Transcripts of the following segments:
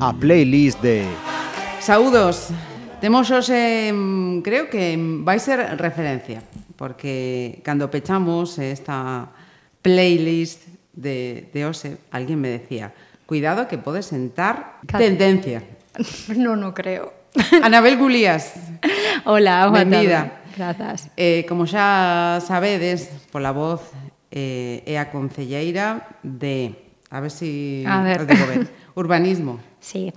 A playlist de Saúdos. Temos hoxe, mm, creo que vai ser referencia, porque cando pechamos esta playlist de, de hoxe, alguén me decía, cuidado que pode sentar tendencia. No, no creo. Anabel Gulías, Hola, boa Benvida. tarde. Grazas. Eh, como xa sabedes, pola voz, eh, é a concelleira de... A ver si... A ver. Digo ben, urbanismo. Sí.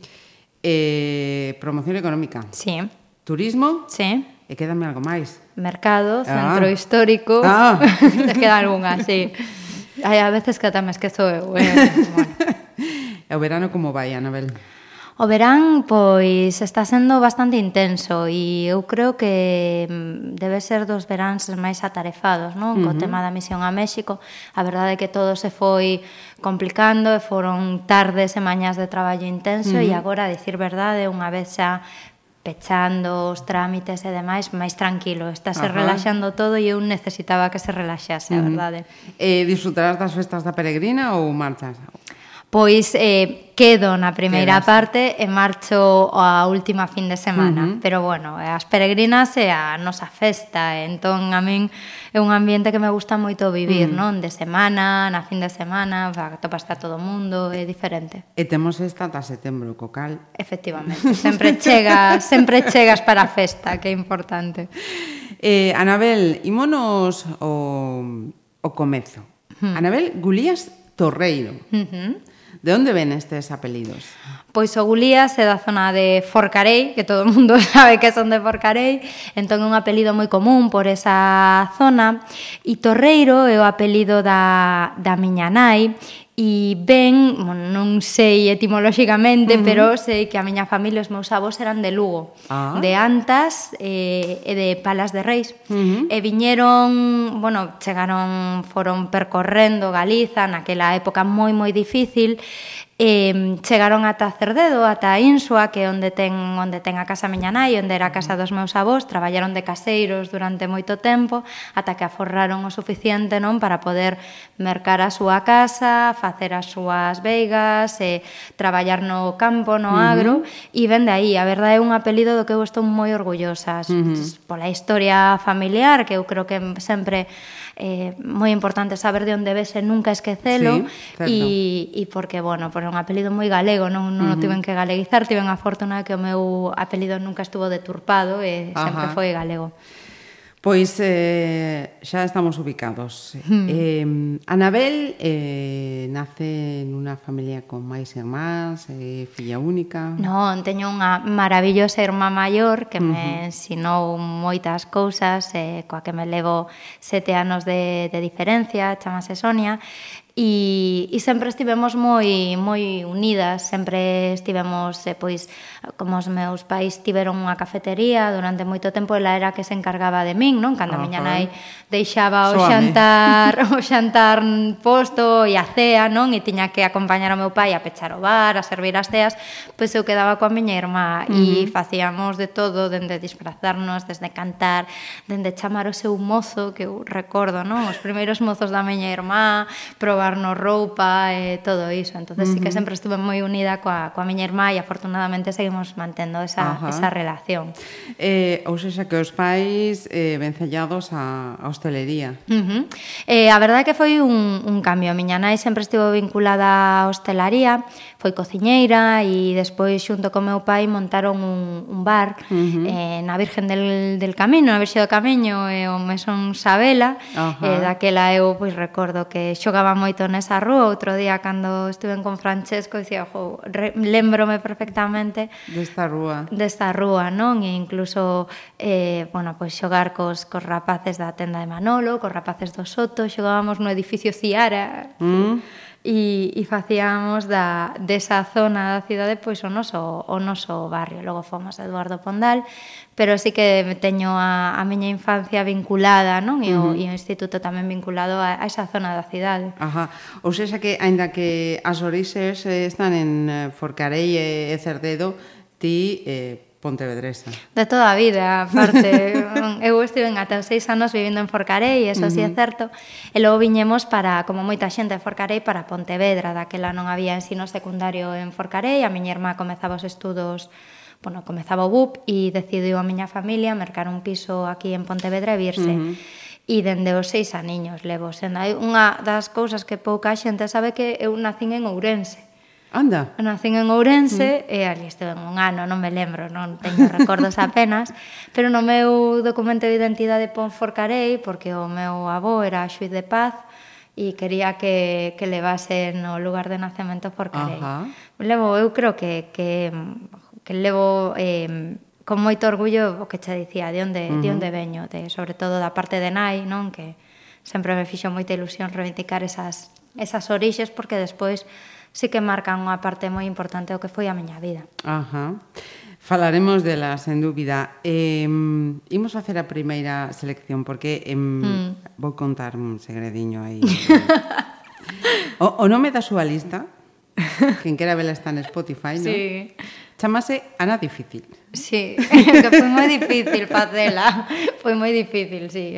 Eh, promoción económica. Sí. Turismo. Sí. E quédame algo máis. Mercado, ah. centro ah. histórico. Ah. Te Queda algunha, sí. Hai a veces que ata me esquezo eu. Eh? Bueno. E o verano como vai, Anabel? O verán, pois, está sendo bastante intenso e eu creo que mm, debe ser dos veráns máis atarefados, non? Co uh -huh. tema da misión a México. A verdade é que todo se foi complicando e foron tardes e mañás de traballo intenso uh -huh. e agora, a dicir verdade, unha vez xa pechando os trámites e demais, máis tranquilo, está se relaxando todo e eu necesitaba que se relaxase, a verdade. Uh -huh. Eh, disfrutarás das festas da peregrina ou marchas? Pois eh, quedo na primeira Quedas. parte e marcho a última fin de semana. Uh -huh. Pero bueno, eh, as peregrinas é a nosa festa, e entón a min é un ambiente que me gusta moito vivir, uh -huh. non? De semana, na fin de semana, topas a todo o mundo, é diferente. E temos esta ata setembro, co cal. Efectivamente, sempre chegas, sempre chegas para a festa, que é importante. Eh, Anabel, imonos o, o comezo. Uh -huh. Anabel Gulías Torreiro. Uh -huh. De onde ven estes apelidos? Pois o Gulías é da zona de Forcarei, que todo o mundo sabe que son de Forcarei, entón é un apelido moi común por esa zona, e Torreiro é o apelido da, da miña nai, e ben, bueno, non sei etimolóxicamente, uh -huh. pero sei que a miña familia os meus avós eran de Lugo, ah. de Antas eh, e de Palas de Reis. Uh -huh. E viñeron, bueno, chegaron, foron percorrendo Galiza naquela época moi moi difícil eh, chegaron ata Cerdedo, ata Insua, que onde ten onde ten a casa miña nai, onde era a casa dos meus avós, traballaron de caseiros durante moito tempo, ata que aforraron o suficiente non para poder mercar a súa casa, facer as súas veigas, e traballar no campo, no agro, uh -huh. e vende aí, a verdade é un apelido do que eu estou moi orgullosa, uh -huh. pola historia familiar, que eu creo que sempre eh, moi importante saber de onde vese nunca esquecelo sí, e, e porque, bueno, por un apelido moi galego non, non uh -huh. o tiven que galeguizar tiven a fortuna que o meu apelido nunca estuvo deturpado e Ajá. sempre foi galego Pois eh, xa estamos ubicados. Hmm. Eh, Anabel eh, nace nunha familia con máis irmáns, eh, filla única... Non, teño unha maravillosa irmá maior que me uh -huh. ensinou moitas cousas, eh, coa que me levo sete anos de, de diferencia, chamase Sonia, e, e sempre estivemos moi moi unidas, sempre estivemos eh, pois como os meus pais tiveron unha cafetería durante moito tempo ela era que se encargaba de min, non? Cando a miña nai deixaba o Soame. xantar, o xantar posto e a cea, non? E tiña que acompañar ao meu pai a pechar o bar, a servir as ceas, pois eu quedaba coa miña irmá uh -huh. e facíamos de todo, dende disfrazarnos, desde cantar, dende chamar o seu mozo, que eu recordo, non? Os primeiros mozos da miña irmá, probar fagarnos roupa e todo iso. Entonces uh -huh. sí que sempre estuve moi unida coa, coa miña irmá e afortunadamente seguimos mantendo esa, Ajá. esa relación. Eh, ou seja, que os pais eh, vencellados a, a hostelería. Uh -huh. eh, a verdade é que foi un, un cambio. A miña nai sempre estivo vinculada á hostelaría, foi cociñeira e despois xunto co meu pai montaron un, un bar uh -huh. eh, na Virgen del, del Camino, na Virxe do Camiño e eh, o Mesón Sabela uh -huh. eh, daquela eu pois recordo que xogaba moito nesa rúa outro día cando estuve con Francesco dicía, jo, re, lembrome perfectamente desta rúa desta rúa, non? E incluso eh, bueno, pois xogar cos, cos rapaces da tenda de Manolo, cos rapaces do Soto xogábamos no edificio Ciara mm e, e facíamos da, desa zona da cidade pois o noso, o noso barrio. Logo fomos a Eduardo Pondal, pero sí que teño a, a miña infancia vinculada, non? E o, uh -huh. e o instituto tamén vinculado a, a esa zona da cidade. Ajá. Ou seja que, aínda que as orixes eh, están en eh, Forcarei e Cerdedo, ti eh, Pontevedresa. De toda a vida, aparte. eu estive en ata os seis anos vivindo en Forcarei, eso uh -huh. sí é certo. E logo viñemos para, como moita xente de Forcarei, para Pontevedra. Daquela non había ensino secundario en Forcarei. A miña irmá comezaba os estudos bueno, comezaba o BUP e decidiu a miña familia mercar un piso aquí en Pontevedra e virse. Uh -huh e dende os seis aniños levo sendo. Hai unha das cousas que pouca xente sabe que eu nacín en Ourense. Anda. Nacín en Ourense mm. e ali estive un ano, non me lembro, non teño recordos apenas, pero no meu documento de identidade pon Forcarei porque o meu avó era xuiz de paz e quería que, que levase no lugar de nacemento Forcarei. Ajá. Levo, eu creo que, que, que levo eh, con moito orgullo o que che dicía, de onde, uh -huh. de onde veño, de, sobre todo da parte de nai, non que sempre me fixo moita ilusión reivindicar esas, esas orixes porque despois sí que marcan unha parte moi importante do que foi a miña vida. Ajá. Falaremos delas, sen dúbida. Eh, imos a facer a primeira selección, porque eh, mm. vou contar un segrediño aí. o, o nome da súa lista, quen quera vela está en Spotify, non? Sí. No? Chamase Ana Difícil. Sí, que foi moi difícil facela. Foi moi difícil, sí.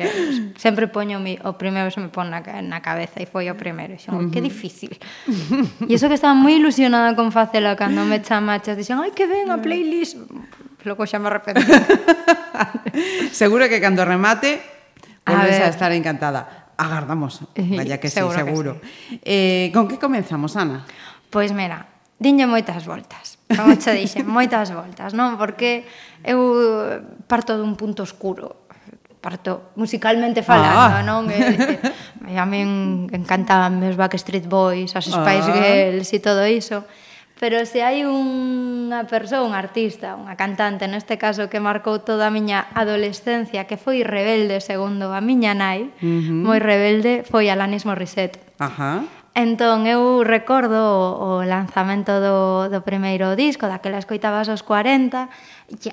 Sempre poño mi, o primeiro se me pon na, na cabeza e foi o primeiro. Xo, uh -huh. que difícil. E iso que estaba moi ilusionada con facela cando me chamaches, dixen, ai, que ben a playlist. Logo xa me arrepentí. Seguro que cando remate volves a, a estar encantada. Agardamos, vaya que seguro sí, seguro. Que sí. Eh, con que comenzamos, Ana? Pois pues mira, dinlle moitas voltas como che dixen, moitas voltas, non? Porque eu parto dun punto oscuro, parto musicalmente falando, ah. non? E, e, a min encantaban os Backstreet Boys, as Spice ah. Girls e todo iso. Pero se hai unha persoa, un artista, unha cantante, neste caso, que marcou toda a miña adolescencia, que foi rebelde segundo a miña nai, uh -huh. moi rebelde, foi Alanis Morissette. Ajá. Entón, eu recordo o, o lanzamento do, do primeiro disco, daquela escoitabas os 40,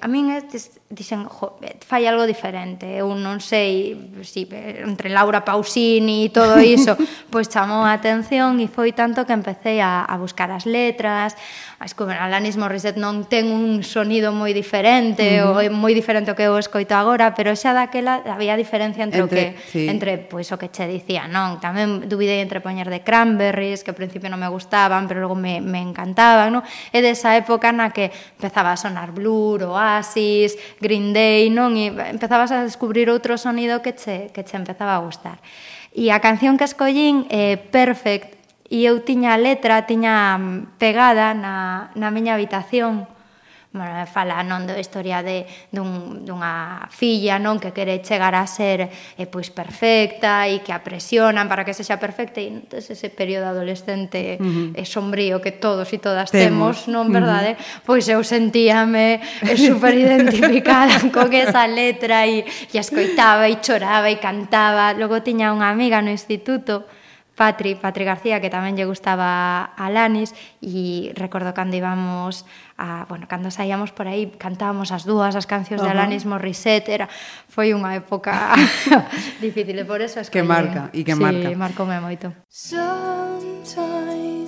a min estes dixen, jo, fai algo diferente, eu non sei si, entre Laura Pausini e todo iso, pois chamou a atención e foi tanto que empecé a, a buscar as letras, a descubrir, Alanis Morissette non ten un sonido moi diferente, uh -huh. ou é moi diferente o que eu escoito agora, pero xa daquela había diferencia entre, entre o que sí. entre pois o que che dicía, non? Tamén duvidei entre poñer de cranberries, que ao principio non me gustaban, pero logo me, me encantaban, non? E desa época na que empezaba a sonar blur Oasis, Green Day, non? E empezabas a descubrir outro sonido que che, que che empezaba a gustar. E a canción que escollín é eh, Perfect, e eu tiña a letra, tiña mm, pegada na, na miña habitación, bueno, fala non da historia de dun, dunha filla non que quere chegar a ser eh, pois perfecta e que a presionan para que sexa perfecta e entonces ese período adolescente uh -huh. eh, sombrío que todos e todas temos, temos non verdade? Uh -huh. Pois eu sentíame eh, super identificada con esa letra e, e escoitaba e choraba e cantaba. Logo tiña unha amiga no instituto Patri, Patri García, que tamén lle gustaba a Lanis, e recordo cando íbamos a, bueno, cando saíamos por aí cantábamos as dúas as cancións uh -huh. de Alanis Morissette, era foi unha época difícil e por eso es que marca e que sí, marca. marcoume moito. Sometimes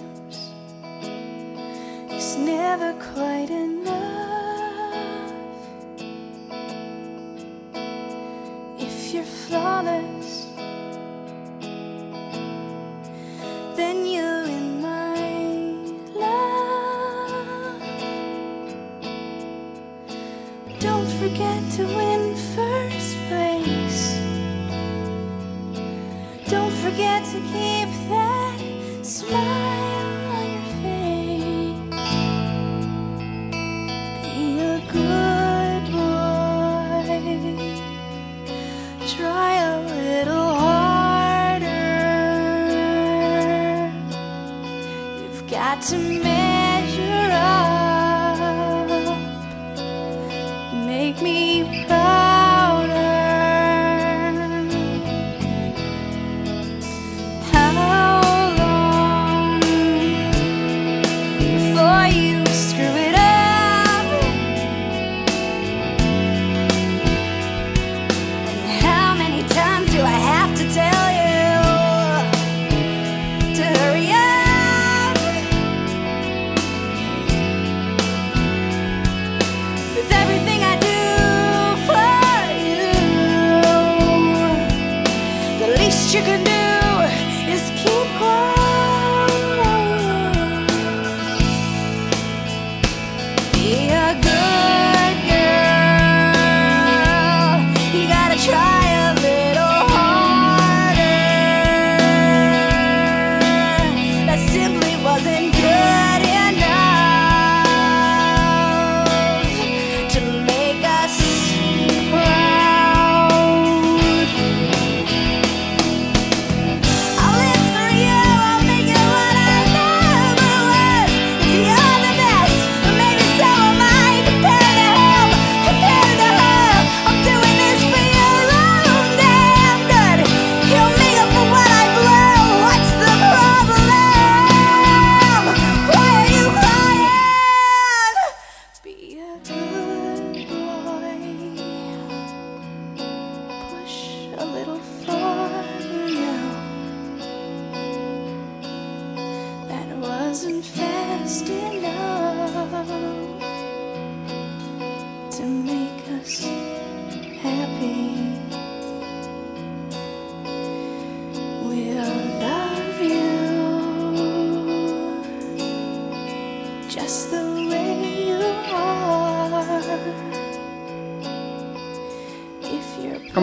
it's never quite enough If you're flawless then you're in to win first place. Don't forget to keep that smile on your face. Be a good boy. Try a little harder. You've got to measure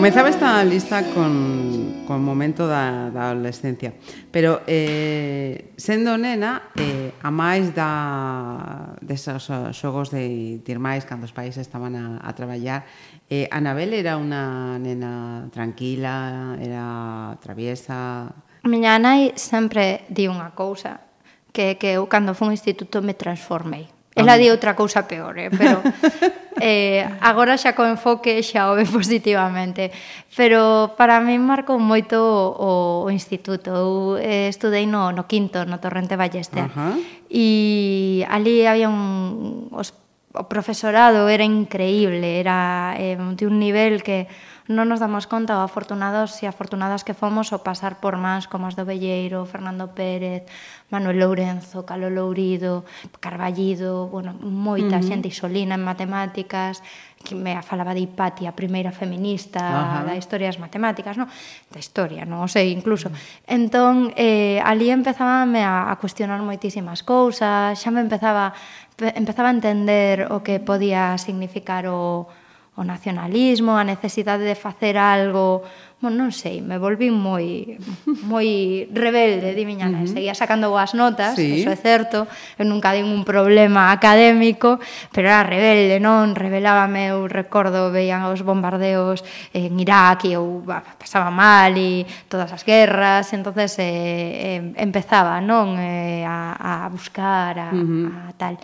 Comezaba esta lista con, con momento da, da adolescencia Pero eh, sendo nena eh, A máis da, desos xogos de Tirmais Cando os pais estaban a, a traballar eh, Anabel era unha nena tranquila Era traviesa A miña nai sempre di unha cousa Que, que eu cando fun instituto me transformei Ela di outra cousa peor, eh? pero eh, agora xa co enfoque xa o ve positivamente. Pero para mí marcou moito o, o instituto. Eu eh, estudei no, no quinto, no Torrente Ballester. Uh -huh. E ali había un... Os, o profesorado era increíble, era eh, de un nivel que non nos damos conta o afortunados e afortunadas que fomos ao pasar por mans como as do Belleiro, Fernando Pérez, Manuel Lourenzo, Calo Lourido, Carballido, bueno, moita uh -huh. xente isolina en matemáticas, que me falaba de Hipatia, a primeira feminista Ajá. da historia das matemáticas, no? da historia, non o sei, incluso. Entón, eh, ali empezábame a, a cuestionar moitísimas cousas, xa me empezaba, empezaba a entender o que podía significar o, o nacionalismo, a necesidade de facer algo, bon, non sei, me volví moi moi rebelde, di miña nai, uh -huh. seguía sacando boas notas, sí. eso é certo, eu nunca di un problema académico, pero era rebelde, non? Rebelábame, eu recordo, veían os bombardeos en Irak e eu pasaba mal e todas as guerras, entonces eh, eh, empezaba, non? Eh, a, a buscar, a, uh -huh. a tal.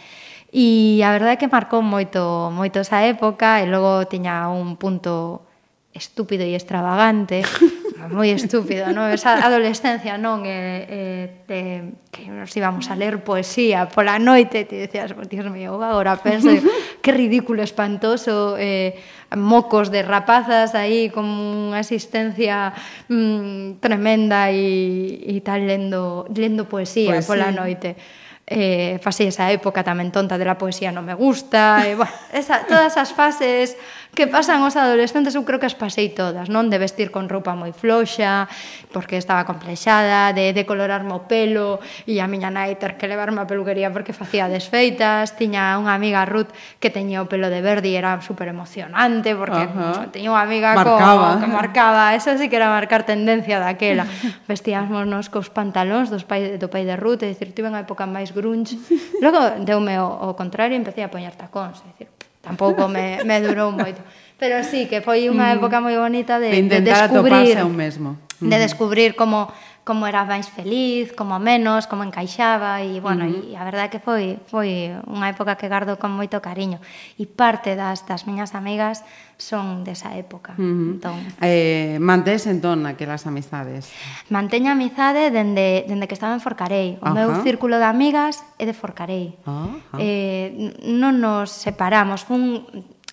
E a verdade é que marcou moito, moito esa época e logo tiña un punto estúpido e extravagante, moi estúpido, non? Esa adolescencia, non? E, e, de, que nos íbamos a ler poesía pola noite, te decías, oh, dios mío, agora penso, que ridículo, espantoso, eh, mocos de rapazas aí con unha asistencia mm, tremenda e, e tal lendo, lendo poesía, poesía pola noite eh, pasei esa época tamén tonta de la poesía non me gusta, e, bueno, esa, todas as fases que pasan os adolescentes, eu creo que as pasei todas, non? De vestir con roupa moi floxa, porque estaba complexada, de decolorarme o pelo, e a miña nai ter que levarme a peluquería porque facía desfeitas, tiña unha amiga Ruth que teñía o pelo de verde e era super emocionante, porque uh -huh. tiña unha amiga marcaba. Co, que marcaba, eso sí que era marcar tendencia daquela. Vestíamos cos pantalóns dos pai, do pai de Ruth, é dicir, tive unha época máis grunge. Logo deume o, o contrario e empecé a poñer tacóns, é dicir, tampouco me, me durou moito. Pero sí, que foi unha mm. época moi bonita de, de, de de descubrir, atoparse a un mesmo. De mm. descubrir como como era máis feliz, como menos, como encaixaba e bueno, uh -huh. e a verdade que foi foi unha época que gardo con moito cariño e parte das das miñas amigas son desa época. Uh -huh. Entón, eh, mantés entón aquelas amizades. Manteño amizade dende dende que estaba en Forcarei. O uh -huh. meu círculo de amigas é de Forcarei. Ah, uh -huh. Eh, non nos separamos, fun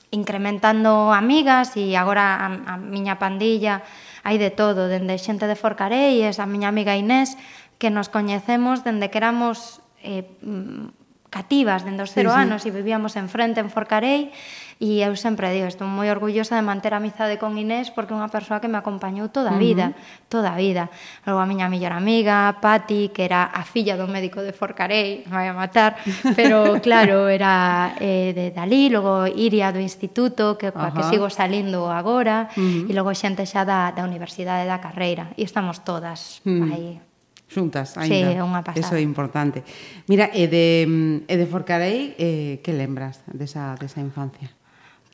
incrementando amigas e agora a, a miña pandilla hai de todo, dende xente de Forcarelles, a miña amiga Inés, que nos coñecemos dende que éramos eh, mm, cativas dende os cero sí, sí. anos e vivíamos enfrente en Forcarei E eu sempre digo, estou moi orgullosa de manter a amizade con Inés porque é unha persoa que me acompañou toda a vida, uh -huh. toda a vida. Logo a miña mellor amiga, Pati, que era a filla do médico de Forcarei, vai a matar, pero claro, era eh, de Dalí, logo Iria do instituto, que uh -huh. que sigo salindo agora, uh -huh. e logo xente xa da, da Universidade da Carreira, e estamos todas uh -huh. aí xuntas ainda. Sí, unha pasada. Eso é importante. Mira, e de, e de Forcarei, eh, que lembras desa, desa infancia?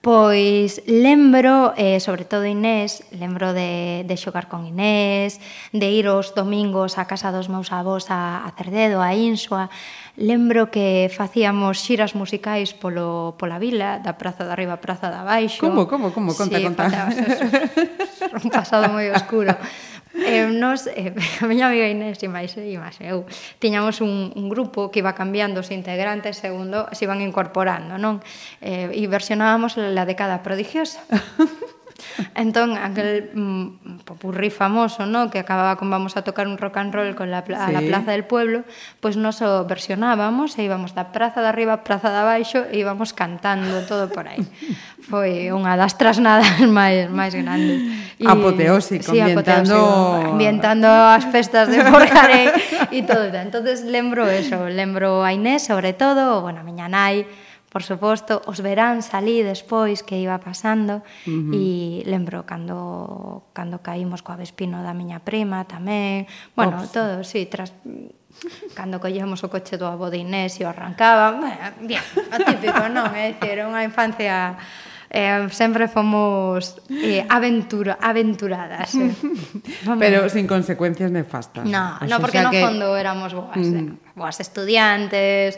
Pois lembro, eh, sobre todo Inés, lembro de, de xogar con Inés, de ir os domingos á casa dos meus avós a, a Cerdedo, a Insua. Lembro que facíamos xiras musicais polo, pola vila, da praza de arriba a praza de abaixo. Como, como, como? Conta, sí, conta. Un Pasado moi oscuro eh, nos, eh, a miña amiga Inés e máis, eh, e máis eh, eu, tiñamos un, un grupo que iba cambiando os integrantes segundo se iban incorporando, non? Eh, e versionábamos la década prodigiosa. entón, aquel mm, popurrí famoso, ¿no? que acababa con vamos a tocar un rock and roll con la, a sí. la plaza del pueblo, pois pues nos o versionábamos e íbamos da praza de arriba, praza de abaixo e íbamos cantando todo por aí. Foi unha das trasnadas máis máis grandes. E, apoteósico, sí, ambientando... Apoteósico, ambientando as festas de Forcaré e todo. Entonces lembro eso, lembro a Inés sobre todo, bueno, a miña nai, por suposto, os veráns ali despois que iba pasando uh -huh. e lembro cando cando caímos coa Vespino da miña prima tamén, bueno, Ops. todo, sí, tras cando collíamos o coche do avó de Inés e o arrancaba, bien, o típico, non, é dicir, unha infancia eh, sempre fomos eh, aventura, aventuradas. Eh. Pero sin consecuencias nefastas. No, no porque no que... fondo éramos boas, mm. eh, boas estudiantes,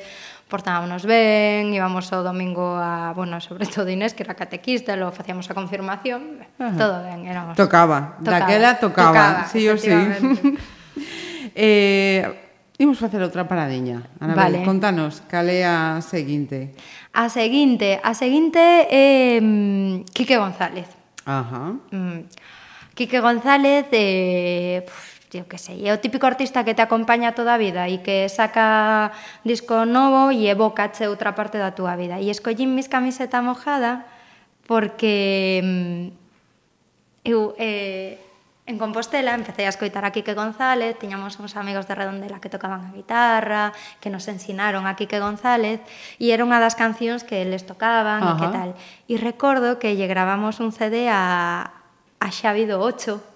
portámonos ben, íbamos ao domingo a, bueno, sobre todo Inés, que era catequista, lo facíamos a confirmación, Ajá. todo ben, éramos. Tocaba, tocaba daquela tocaba, tocaba sí ou sí. eh, imos facer outra paradiña. Ana, vale. contanos, cal é a seguinte? A seguinte, a seguinte é eh, Quique González. Ajá. Mm. Quique González eh, puf, eu que sei, é o típico artista que te acompaña toda a vida e que saca disco novo e evocache outra parte da túa vida. E escollín mis camiseta mojada porque mm, eu eh, en Compostela empecé a escoitar a Quique González, tiñamos uns amigos de Redondela que tocaban a guitarra, que nos ensinaron a Quique González, e era unha das cancións que les tocaban Ajá. e que tal. E recordo que lle gravamos un CD a, a Xavi do 8,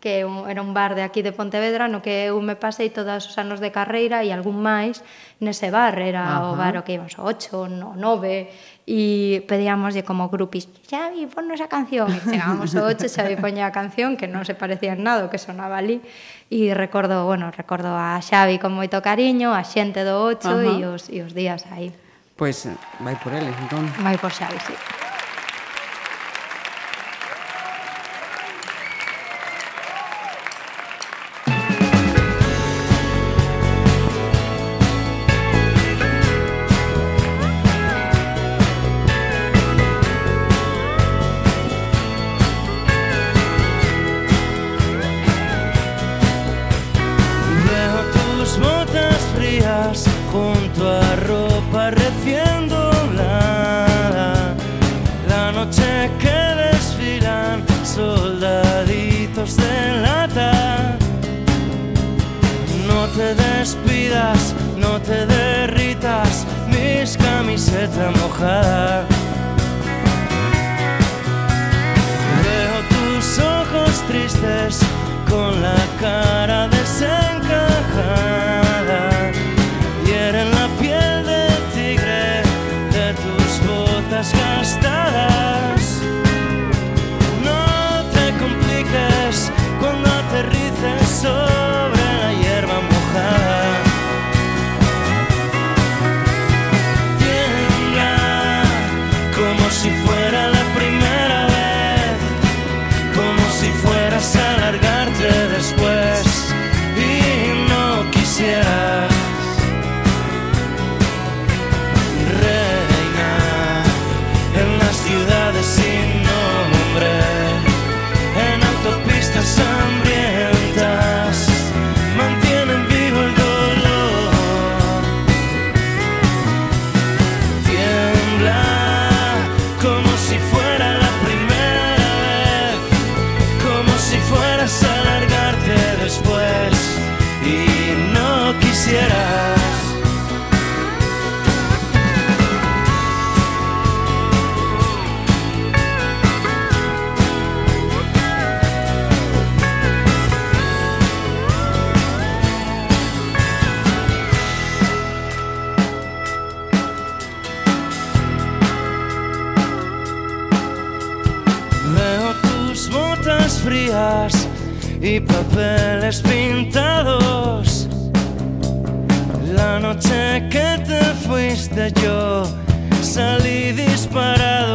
que un, era un bar de aquí de Pontevedra no que eu me pasei todos os anos de carreira e algún máis nese bar, era Ajá. o bar o que íbamos ocho, no, nove e pedíamoslle como grupis Xavi, ponnos a canción e chegábamos o ocho, Xavi poña a canción que non se parecía en nada o que sonaba ali e recordo, bueno, recordo a Xavi con moito cariño, a xente do ocho e os, e os días aí. Pois pues, vai por eles, entón. Vai por Xavi, sí. cara pintados. La noche que te fuiste yo salí disparado.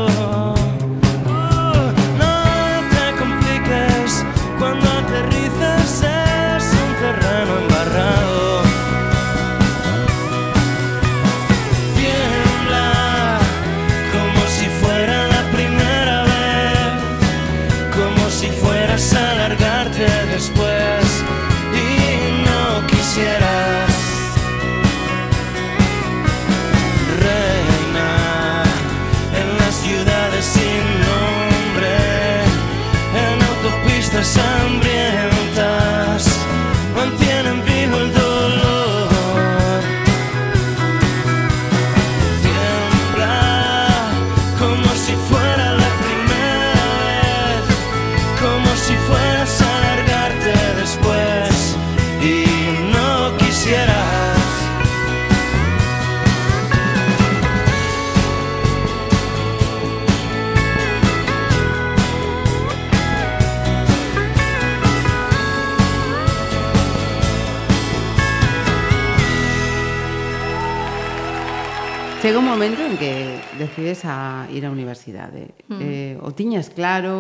decides a ir á universidade? Mm. Eh, o tiñas claro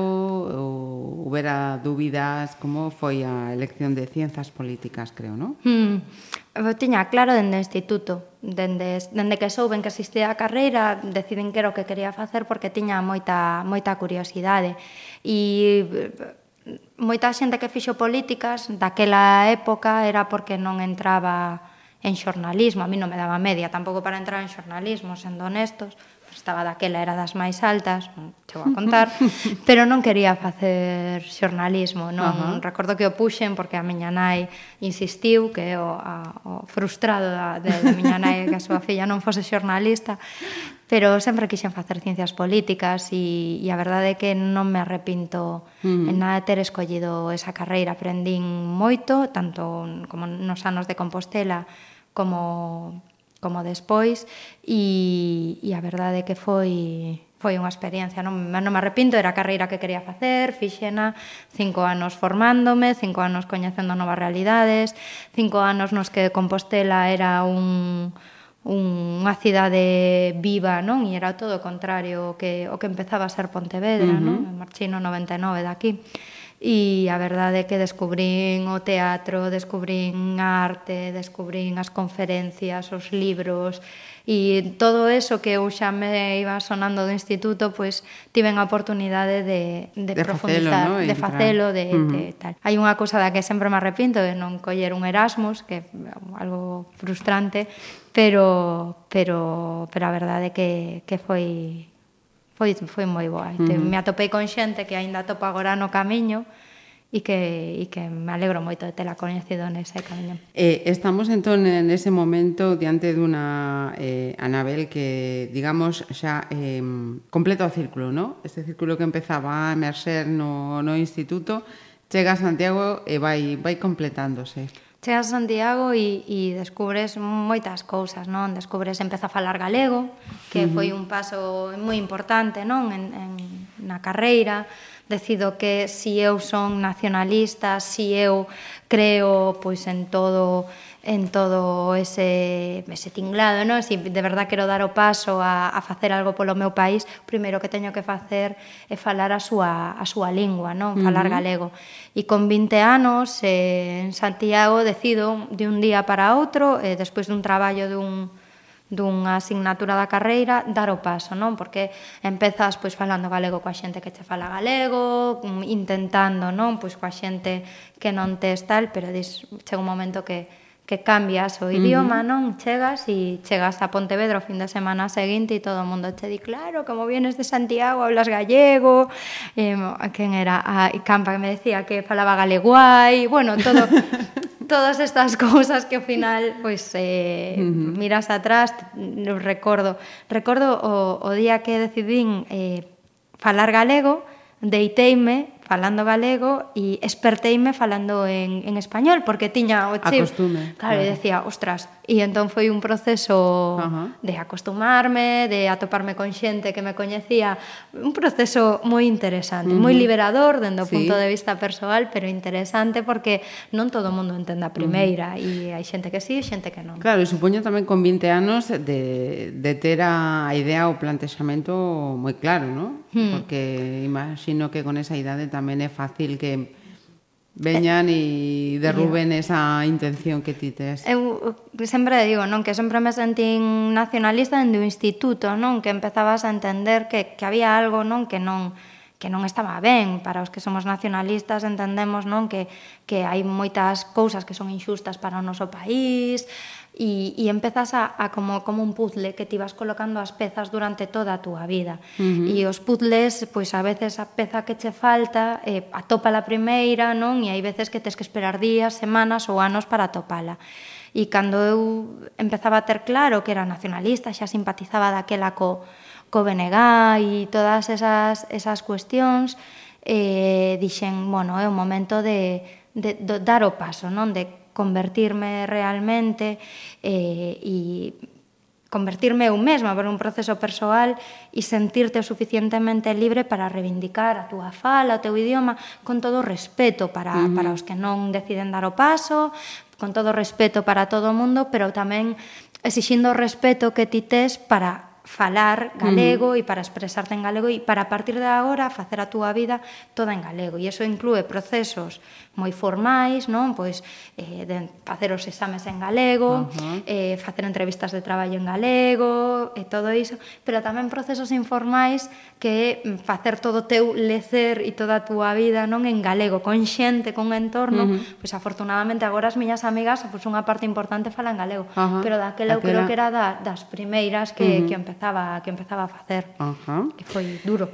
ou houbera dúbidas? Como foi a elección de Cienzas Políticas, creo, non? Mm. Eu tiña claro dende o instituto. Dende, dende que souben que existía a carreira, deciden que era o que quería facer porque tiña moita, moita curiosidade. E moita xente que fixo políticas daquela época era porque non entraba en xornalismo, a mí non me daba media tampouco para entrar en xornalismo, sendo honestos, estaba daquela era das máis altas, chego a contar, pero non quería facer xornalismo, non uh -huh. recordo que o puxen porque a miña nai insistiu que o, a, o frustrado da, de, da miña nai que a súa filla non fose xornalista, pero sempre quixen facer ciencias políticas e, e a verdade é que non me arrepinto uh -huh. en nada de ter escollido esa carreira, aprendín moito, tanto como nos anos de Compostela como como despois e, e a verdade é que foi foi unha experiencia, non, non me arrepinto, era a carreira que quería facer, fixena cinco anos formándome, cinco anos coñecendo novas realidades, cinco anos nos que Compostela era un, unha cidade viva, non? E era todo o contrario o que o que empezaba a ser Pontevedra, uh -huh. non? Marchino 99 daqui. aquí e a verdade é que descubrín o teatro, descubrín a arte, descubrín as conferencias, os libros e todo eso que eu xa me iba sonando do instituto, pois tiven a oportunidade de, de, de profundizar, facelo, ¿no? de facelo, de, uh -huh. de tal. Hai unha cousa da que sempre me arrepinto de non coller un Erasmus, que é algo frustrante, pero pero pero a verdade é que que foi foi, foi moi boa. Uh -huh. Me atopei con xente que aínda topo agora no camiño e que, e que me alegro moito de tela coñecido nese camiño. Eh, estamos entón en ese momento diante dunha eh, Anabel que, digamos, xa eh, completa o círculo, ¿no? Este círculo que empezaba a emerxer no, no instituto, chega a Santiago e vai, vai completándose. Cheas a Santiago e, e descubres moitas cousas, non? Descubres, empeza a falar galego, que uh -huh. foi un paso moi importante, non? En, en, na carreira, decido que si eu son nacionalista, si eu creo pois en todo en todo ese, ese tinglado, non? Si de verdad quero dar o paso a, a facer algo polo meu país, primeiro que teño que facer é falar a súa, a súa lingua, non? Falar uh -huh. galego. E con 20 anos, eh, en Santiago, decido de un día para outro, eh, despois dun traballo dun, dunha asignatura da carreira dar o paso, non? Porque empezas pois falando galego coa xente que te fala galego, intentando, non? Pois coa xente que non te tal, pero dis, chega un momento que que cambias o idioma, uh -huh. non? Chegas e chegas a Pontevedra o fin de semana seguinte e todo o mundo che di, claro, como vienes de Santiago, hablas gallego, eh, quen era? A Campa que me decía que falaba galeguai, bueno, todo... todas estas cousas que ao final pois eh, uh -huh. miras atrás, recordo, recordo o, o día que decidín eh, falar galego, deiteime falando galego e esperteime falando en, en español porque tiña o chip. Acostume. Claro, claro. decía, ostras, e entón foi un proceso uh -huh. de acostumarme, de atoparme con xente que me coñecía, un proceso moi interesante, uh -huh. moi liberador dende o sí. punto de vista persoal, pero interesante porque non todo o mundo entende a primeira uh -huh. e hai xente que sí e xente que non. Claro, e supoño tamén con 20 anos de, de ter a idea o plantexamento moi claro, non? Uh -huh. Hmm. Porque imagino que con esa idade tamén é fácil que veñan e derruben esa intención que ti tes. Eu sempre digo, non, que sempre me sentín nacionalista dende o instituto, non, que empezabas a entender que, que había algo, non, que non que non estaba ben para os que somos nacionalistas entendemos non que, que hai moitas cousas que son injustas para o noso país e, e empezas a, a, como, como un puzzle que te vas colocando as pezas durante toda a túa vida. Uh -huh. E os puzzles, pois a veces a peza que che falta eh, atopa a primeira, non? E hai veces que tes que esperar días, semanas ou anos para atopala. E cando eu empezaba a ter claro que era nacionalista, xa simpatizaba daquela co, co BNG e todas esas, esas cuestións, eh, dixen, bueno, é o momento de, de, de dar o paso, non? De convertirme realmente eh, e convertirme eu mesma por un proceso persoal e sentirte o suficientemente libre para reivindicar a túa fala, o teu idioma, con todo o respeto para, uh -huh. para os que non deciden dar o paso, con todo o respeto para todo o mundo, pero tamén exixindo o respeto que ti tes para falar galego mm. e para expresarte en galego e para a partir de agora facer a túa vida toda en galego. E iso inclúe procesos moi formais, non? Pois eh, de facer os exames en galego, uh -huh. eh, facer entrevistas de traballo en galego e todo iso, pero tamén procesos informais que mm, facer todo o teu lecer e toda a túa vida non en galego, con xente, con entorno, uh -huh. pois afortunadamente agora as miñas amigas, pois unha parte importante falan galego, uh -huh. pero daquela eu creo que era da, das primeiras que, uh -huh. que empecé empezaba que empezaba a facer. Ajá. Que foi duro.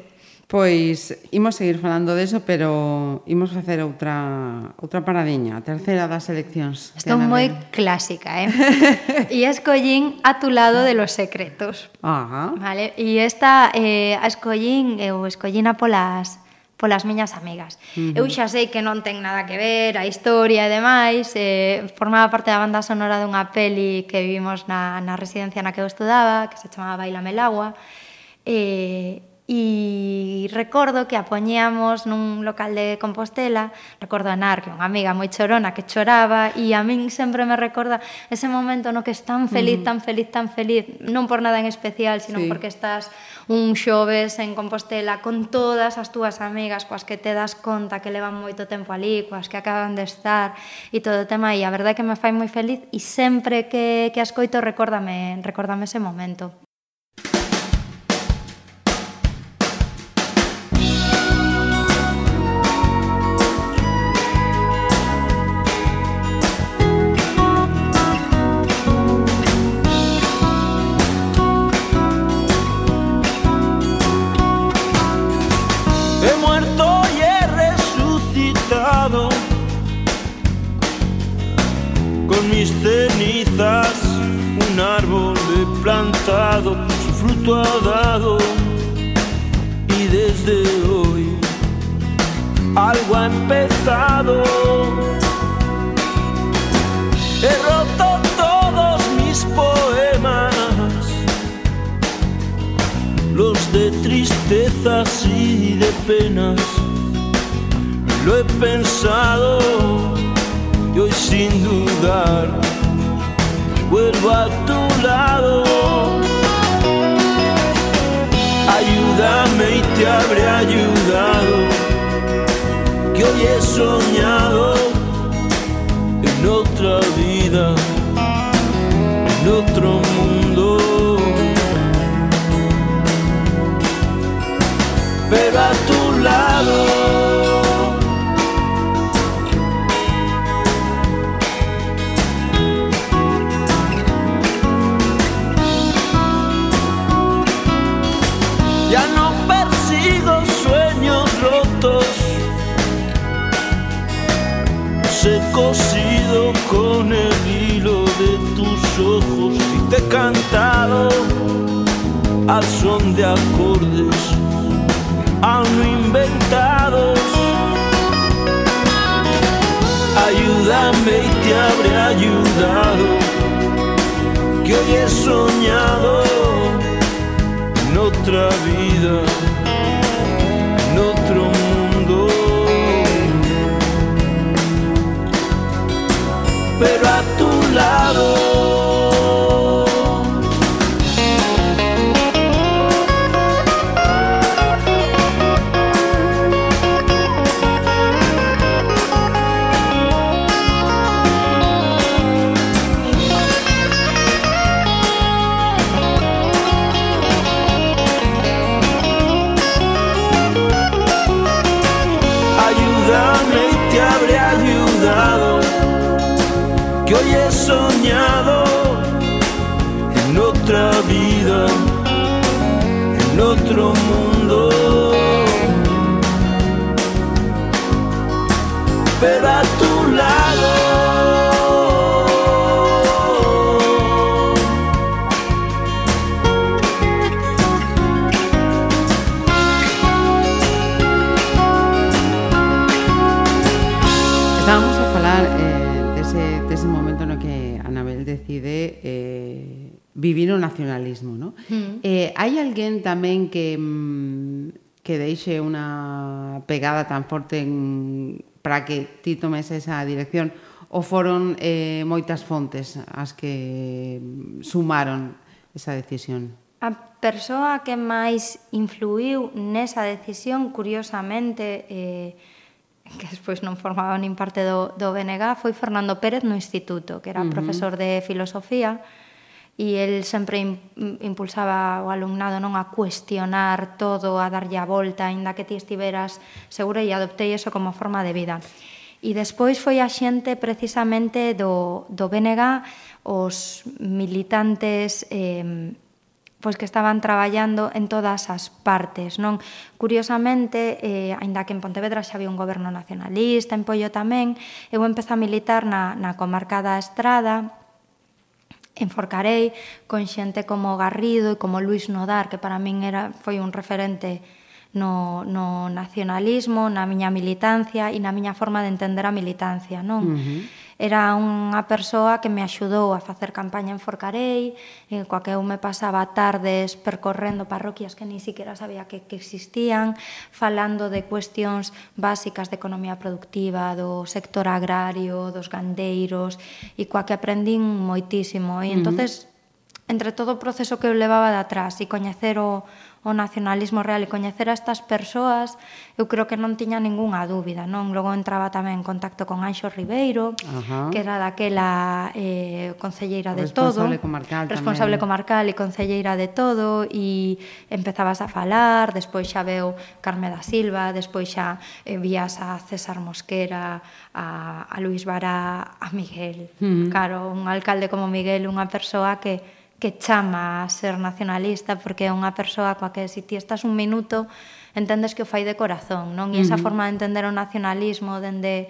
Pois imos seguir falando deso, pero imos facer outra outra paradiña, a terceira das eleccións. Estou moi clásica, eh? e escollín a tu lado de los secretos. Ajá. Vale, e esta eh, a escollín, eu escollína polas polas miñas amigas. Uh -huh. Eu xa sei que non ten nada que ver a historia e demais, eh, formaba parte da banda sonora dunha peli que vimos na, na residencia na que eu estudaba, que se chamaba Bailame el agua, e, eh, E recordo que a poñíamos nun local de Compostela, recordo a Nar, que é unha amiga moi chorona que choraba, e a min sempre me recorda ese momento no que es tan feliz, mm. tan feliz, tan feliz, non por nada en especial, sino sí. porque estás un xoves en Compostela con todas as túas amigas coas que te das conta que levan moito tempo ali, coas que acaban de estar e todo o tema, e a verdade é que me fai moi feliz e sempre que, que ascoito recórdame, recórdame ese momento. Lo he pensado y hoy sin dudar vuelvo a tu lado. Ayúdame y te habré ayudado, que hoy he soñado en otra vida, en otro mundo. Cosido con el hilo de tus ojos y te he cantado al son de acordes aún inventados. Ayúdame y te habré ayudado, que hoy he soñado en otra vida, pero a tu lado. nacionalismo, ¿no? Mm. Eh, hai alguén tamén que mm, que deixe unha pegada tan forte en, para que ti tomes esa dirección ou foron eh, moitas fontes as que mm, sumaron esa decisión? A persoa que máis influiu nesa decisión, curiosamente, eh, que despois non formaba nin parte do, do BNG, foi Fernando Pérez no Instituto, que era uh -huh. profesor de Filosofía, e el sempre impulsaba o alumnado non a cuestionar todo, a darlle a volta, aínda que ti estiveras segura e adoptei eso como forma de vida. E despois foi a xente precisamente do, do BNG, os militantes eh, pois que estaban traballando en todas as partes, non? Curiosamente, eh, aínda que en Pontevedra xa había un goberno nacionalista, en Pollo tamén, eu empecé a militar na, na comarca da Estrada, enforcarei con xente como Garrido e como Luis Nodar, que para min era, foi un referente no, no nacionalismo, na miña militancia e na miña forma de entender a militancia, non? Uh -huh era unha persoa que me axudou a facer campaña en Forcarei, e coa que eu me pasaba tardes percorrendo parroquias que ni siquiera sabía que, que existían, falando de cuestións básicas de economía productiva, do sector agrario, dos gandeiros, e coa que aprendín moitísimo. E entonces, uh -huh. entre todo o proceso que eu levaba de atrás e coñecer o, o nacionalismo real e coñecer a estas persoas, eu creo que non tiña ningunha dúbida, non? Logo entraba tamén en contacto con Anxo Ribeiro, Ajá. que era daquela eh, concelleira de todo, comarcal responsable tamén. comarcal e concelleira de todo, e empezabas a falar, despois xa veo Carme da Silva, despois xa eh, vías a César Mosquera, a, a Luis Bará, a Miguel. Mm. Claro, un alcalde como Miguel, unha persoa que que chama a ser nacionalista porque é unha persoa coa que se si ti estás un minuto entendes que o fai de corazón, non? E esa uh -huh. forma de entender o nacionalismo dende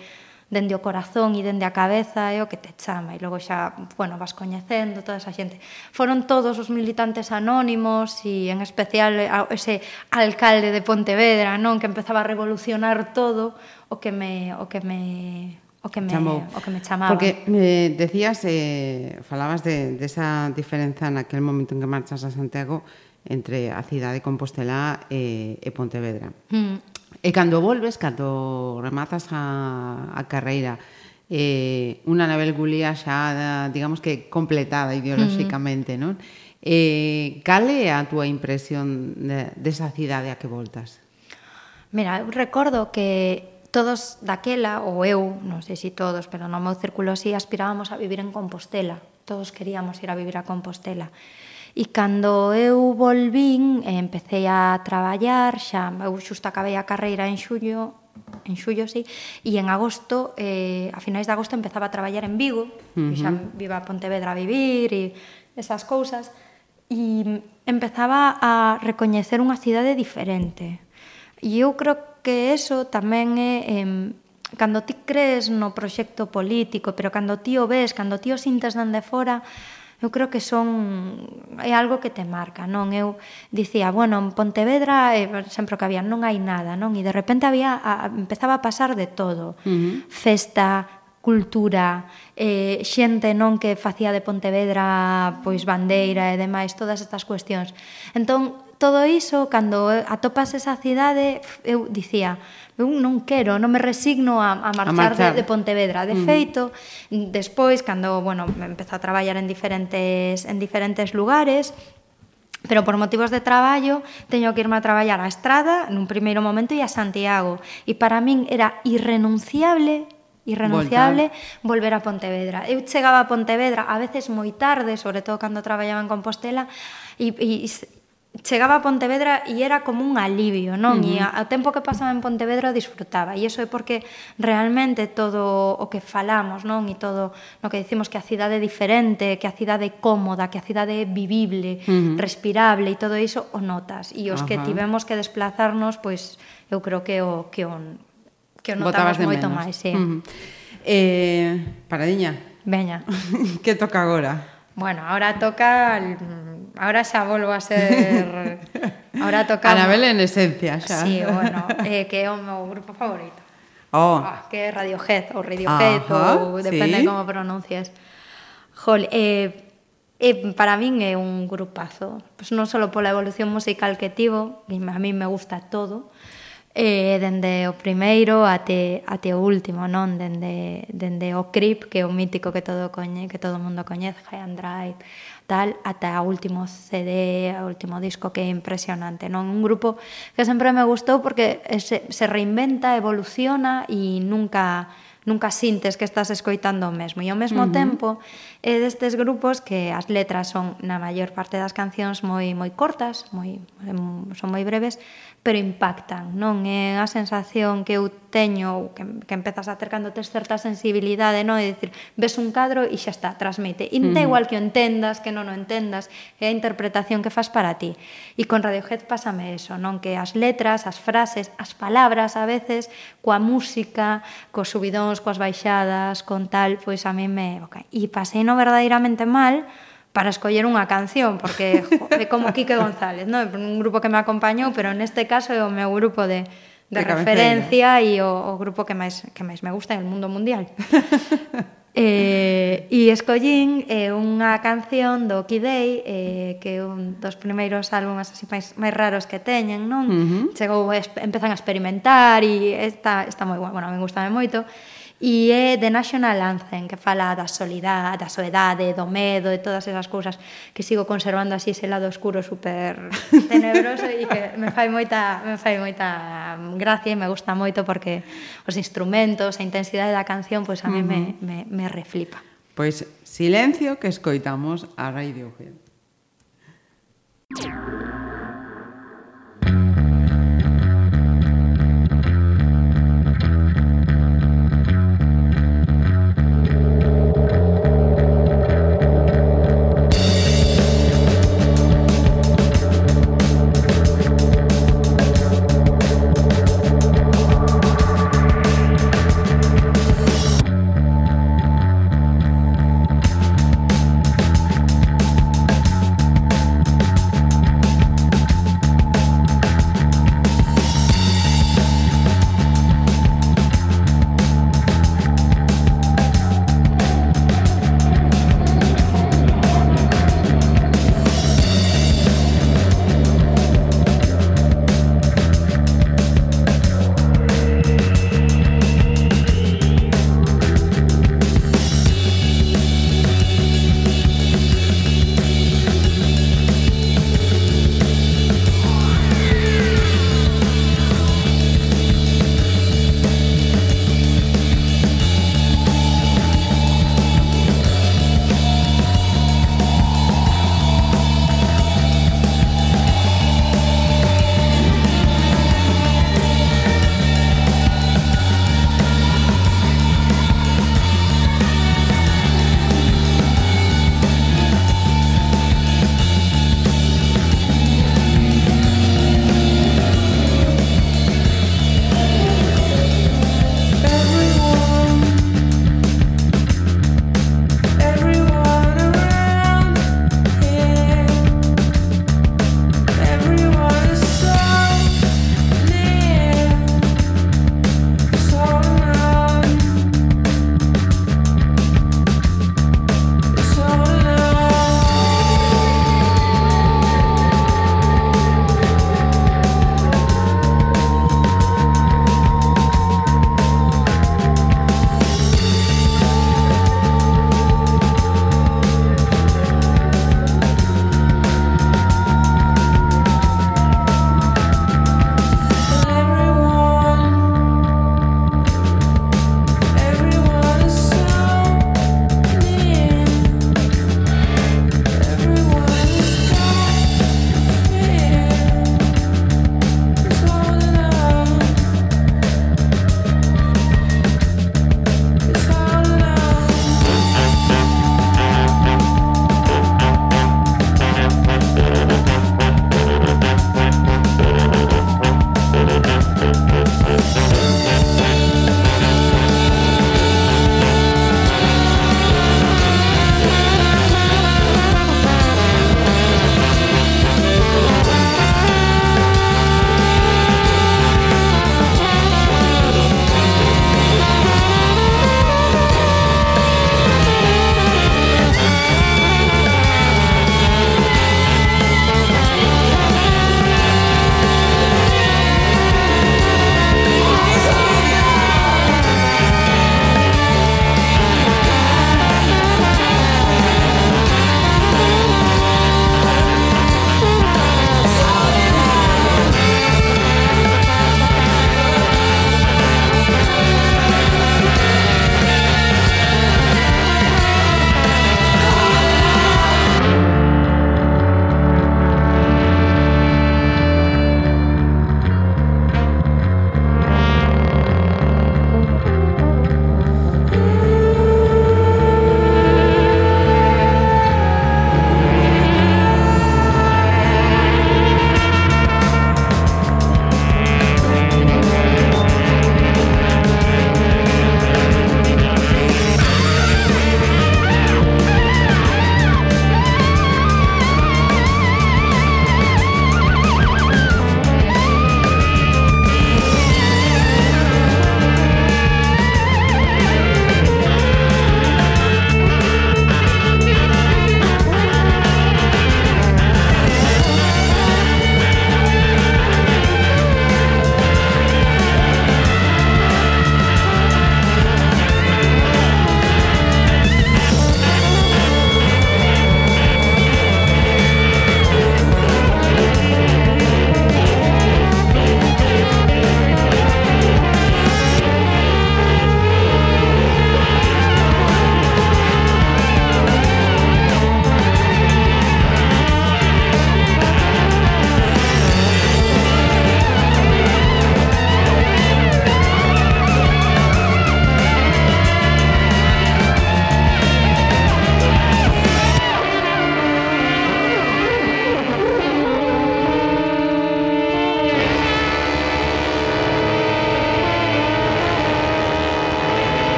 dende o corazón e dende a cabeza é o que te chama e logo xa, bueno, vas coñecendo toda esa xente. Foron todos os militantes anónimos e en especial ese alcalde de Pontevedra, non, que empezaba a revolucionar todo o que me o que me o que me, chamou. O que me chamaba. Porque me decías, eh, falabas de, de esa diferenza naquel momento en que marchas a Santiago entre a cidade de Compostela e, e Pontevedra. Mm. E cando volves, cando rematas a, a carreira, eh, unha Anabel Gulía xa, digamos que completada ideolóxicamente, mm non? Eh, cal é a túa impresión de, desa cidade a que voltas? Mira, eu recordo que todos daquela, ou eu, non sei se todos, pero no meu círculo si, sí, aspirábamos a vivir en Compostela. Todos queríamos ir a vivir a Compostela. E cando eu volvín, empecé a traballar, xa eu xusto acabei a carreira en xullo, en xullo, sí, e en agosto, eh, a finais de agosto empezaba a traballar en Vigo, uh -huh. xa viva a Pontevedra a vivir e esas cousas, e empezaba a recoñecer unha cidade diferente. E eu creo que eso tamén é eh, cando ti crees no proxecto político, pero cando ti o ves, cando ti o sintes dende fora, eu creo que son é algo que te marca, non? Eu dicía, bueno, en Pontevedra eh, sempre que había non hai nada, non? E de repente había a, empezaba a pasar de todo. Uh -huh. Festa, cultura, eh, xente non que facía de Pontevedra pois bandeira e demais, todas estas cuestións. Entón, todo iso, cando atopas esa cidade, eu dicía, eu non quero, non me resigno a, a marchar, a marchar. De, de Pontevedra. De mm. feito, despois, cando, bueno, empecé a traballar en diferentes, en diferentes lugares, pero por motivos de traballo teño que irme a traballar a Estrada nun primeiro momento e a Santiago e para min era irrenunciable irrenunciable Voltar. volver a Pontevedra. Eu chegaba a Pontevedra a veces moi tarde, sobre todo cando traballaba en Compostela, e, e chegaba a Pontevedra e era como un alivio, non? Uh -huh. E ao tempo que pasaba en Pontevedra disfrutaba. E iso é porque realmente todo o que falamos, non? E todo no que dicimos que a cidade é diferente, que a cidade é cómoda, que a cidade é vivible, uh -huh. respirable e todo iso o notas. E os uh -huh. que tivemos que desplazarnos, pois eu creo que o que o que o notamos moito máis, sí. Uh -huh. Eh, paradiña. Veña. que toca agora? Bueno, ahora toca ahora xa volvo a ser ahora toca Anabel en esencia xa. Sí, bueno, eh, que é o meu grupo favorito. Oh. Ah, que é Radiohead ou Radiohead Ajá, ou depende sí. como pronuncias. Jol, eh, eh, para min é un grupazo. Pues non só pola evolución musical que tivo, a mí me gusta todo, eh, dende o primeiro até, até o último, non? Dende, dende o Creep, que é o mítico que todo coñe, que todo mundo coñece, High and Drive, tal, ata o último CD, o último disco que é impresionante, non? Un grupo que sempre me gustou porque se, se reinventa, evoluciona e nunca nunca sintes que estás escoitando o mesmo. E ao mesmo uh -huh. tempo, é destes grupos que as letras son na maior parte das cancións moi moi cortas, moi son moi breves, pero impactan, non? É a sensación que eu teño que, que empezas a ter cando tes certa sensibilidade, non? É dicir, ves un cadro e xa está, transmite. E uh -huh. igual que o entendas, que non o entendas, é a interpretación que fas para ti. E con Radiohead pásame eso, non? Que as letras, as frases, as palabras a veces, coa música, cos subidóns, coas baixadas, con tal, pois a mí me... Okay. E pasei no verdadeiramente mal, para escoller unha canción, porque jo, é como Quique González, ¿no? un grupo que me acompañou, pero neste caso é o meu grupo de, de, de referencia e o, o grupo que máis, que máis me gusta en el mundo mundial. eh, e escollín eh, unha canción do Kidei, eh, que é un dos primeiros álbumes así máis, máis raros que teñen, non? Uh -huh. Chegou, empezan a experimentar e está, está moi bueno, bueno, me gustame moito e é The National Anthem que fala da solidade, da soedade, do medo e todas esas cousas que sigo conservando así ese lado oscuro super tenebroso e que me fai moita me fai moita gracia e me gusta moito porque os instrumentos, a intensidade da canción pois pues a mí uh -huh. me, me, me reflipa. Pois silencio que escoitamos a Radiohead. Thank.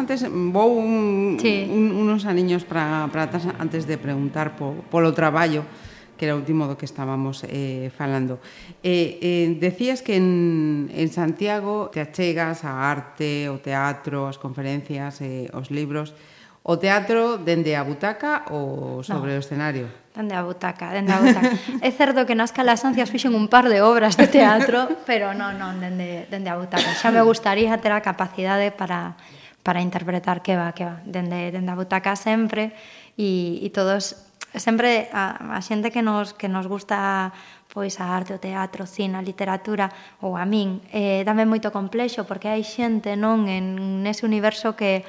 antes mm, vou un, sí. un, unos aniños para atrás antes de preguntar po, polo traballo que era o último do que estábamos eh, falando. Eh, eh, decías que en, en Santiago te achegas a arte, o teatro, as conferencias, eh, os libros, O teatro dende a butaca ou sobre no. o escenario? Dende a butaca, dende a butaca. é certo que nas calasancias fixen un par de obras de teatro, pero non, non, dende, dende a butaca. Xa me gustaría ter a capacidade para para interpretar que va, que va, dende, dende a butaca sempre e, e todos sempre a, a xente que nos que nos gusta pois a arte, o teatro, o cine, a literatura ou a min, eh, dame moito complexo porque hai xente non en nese universo que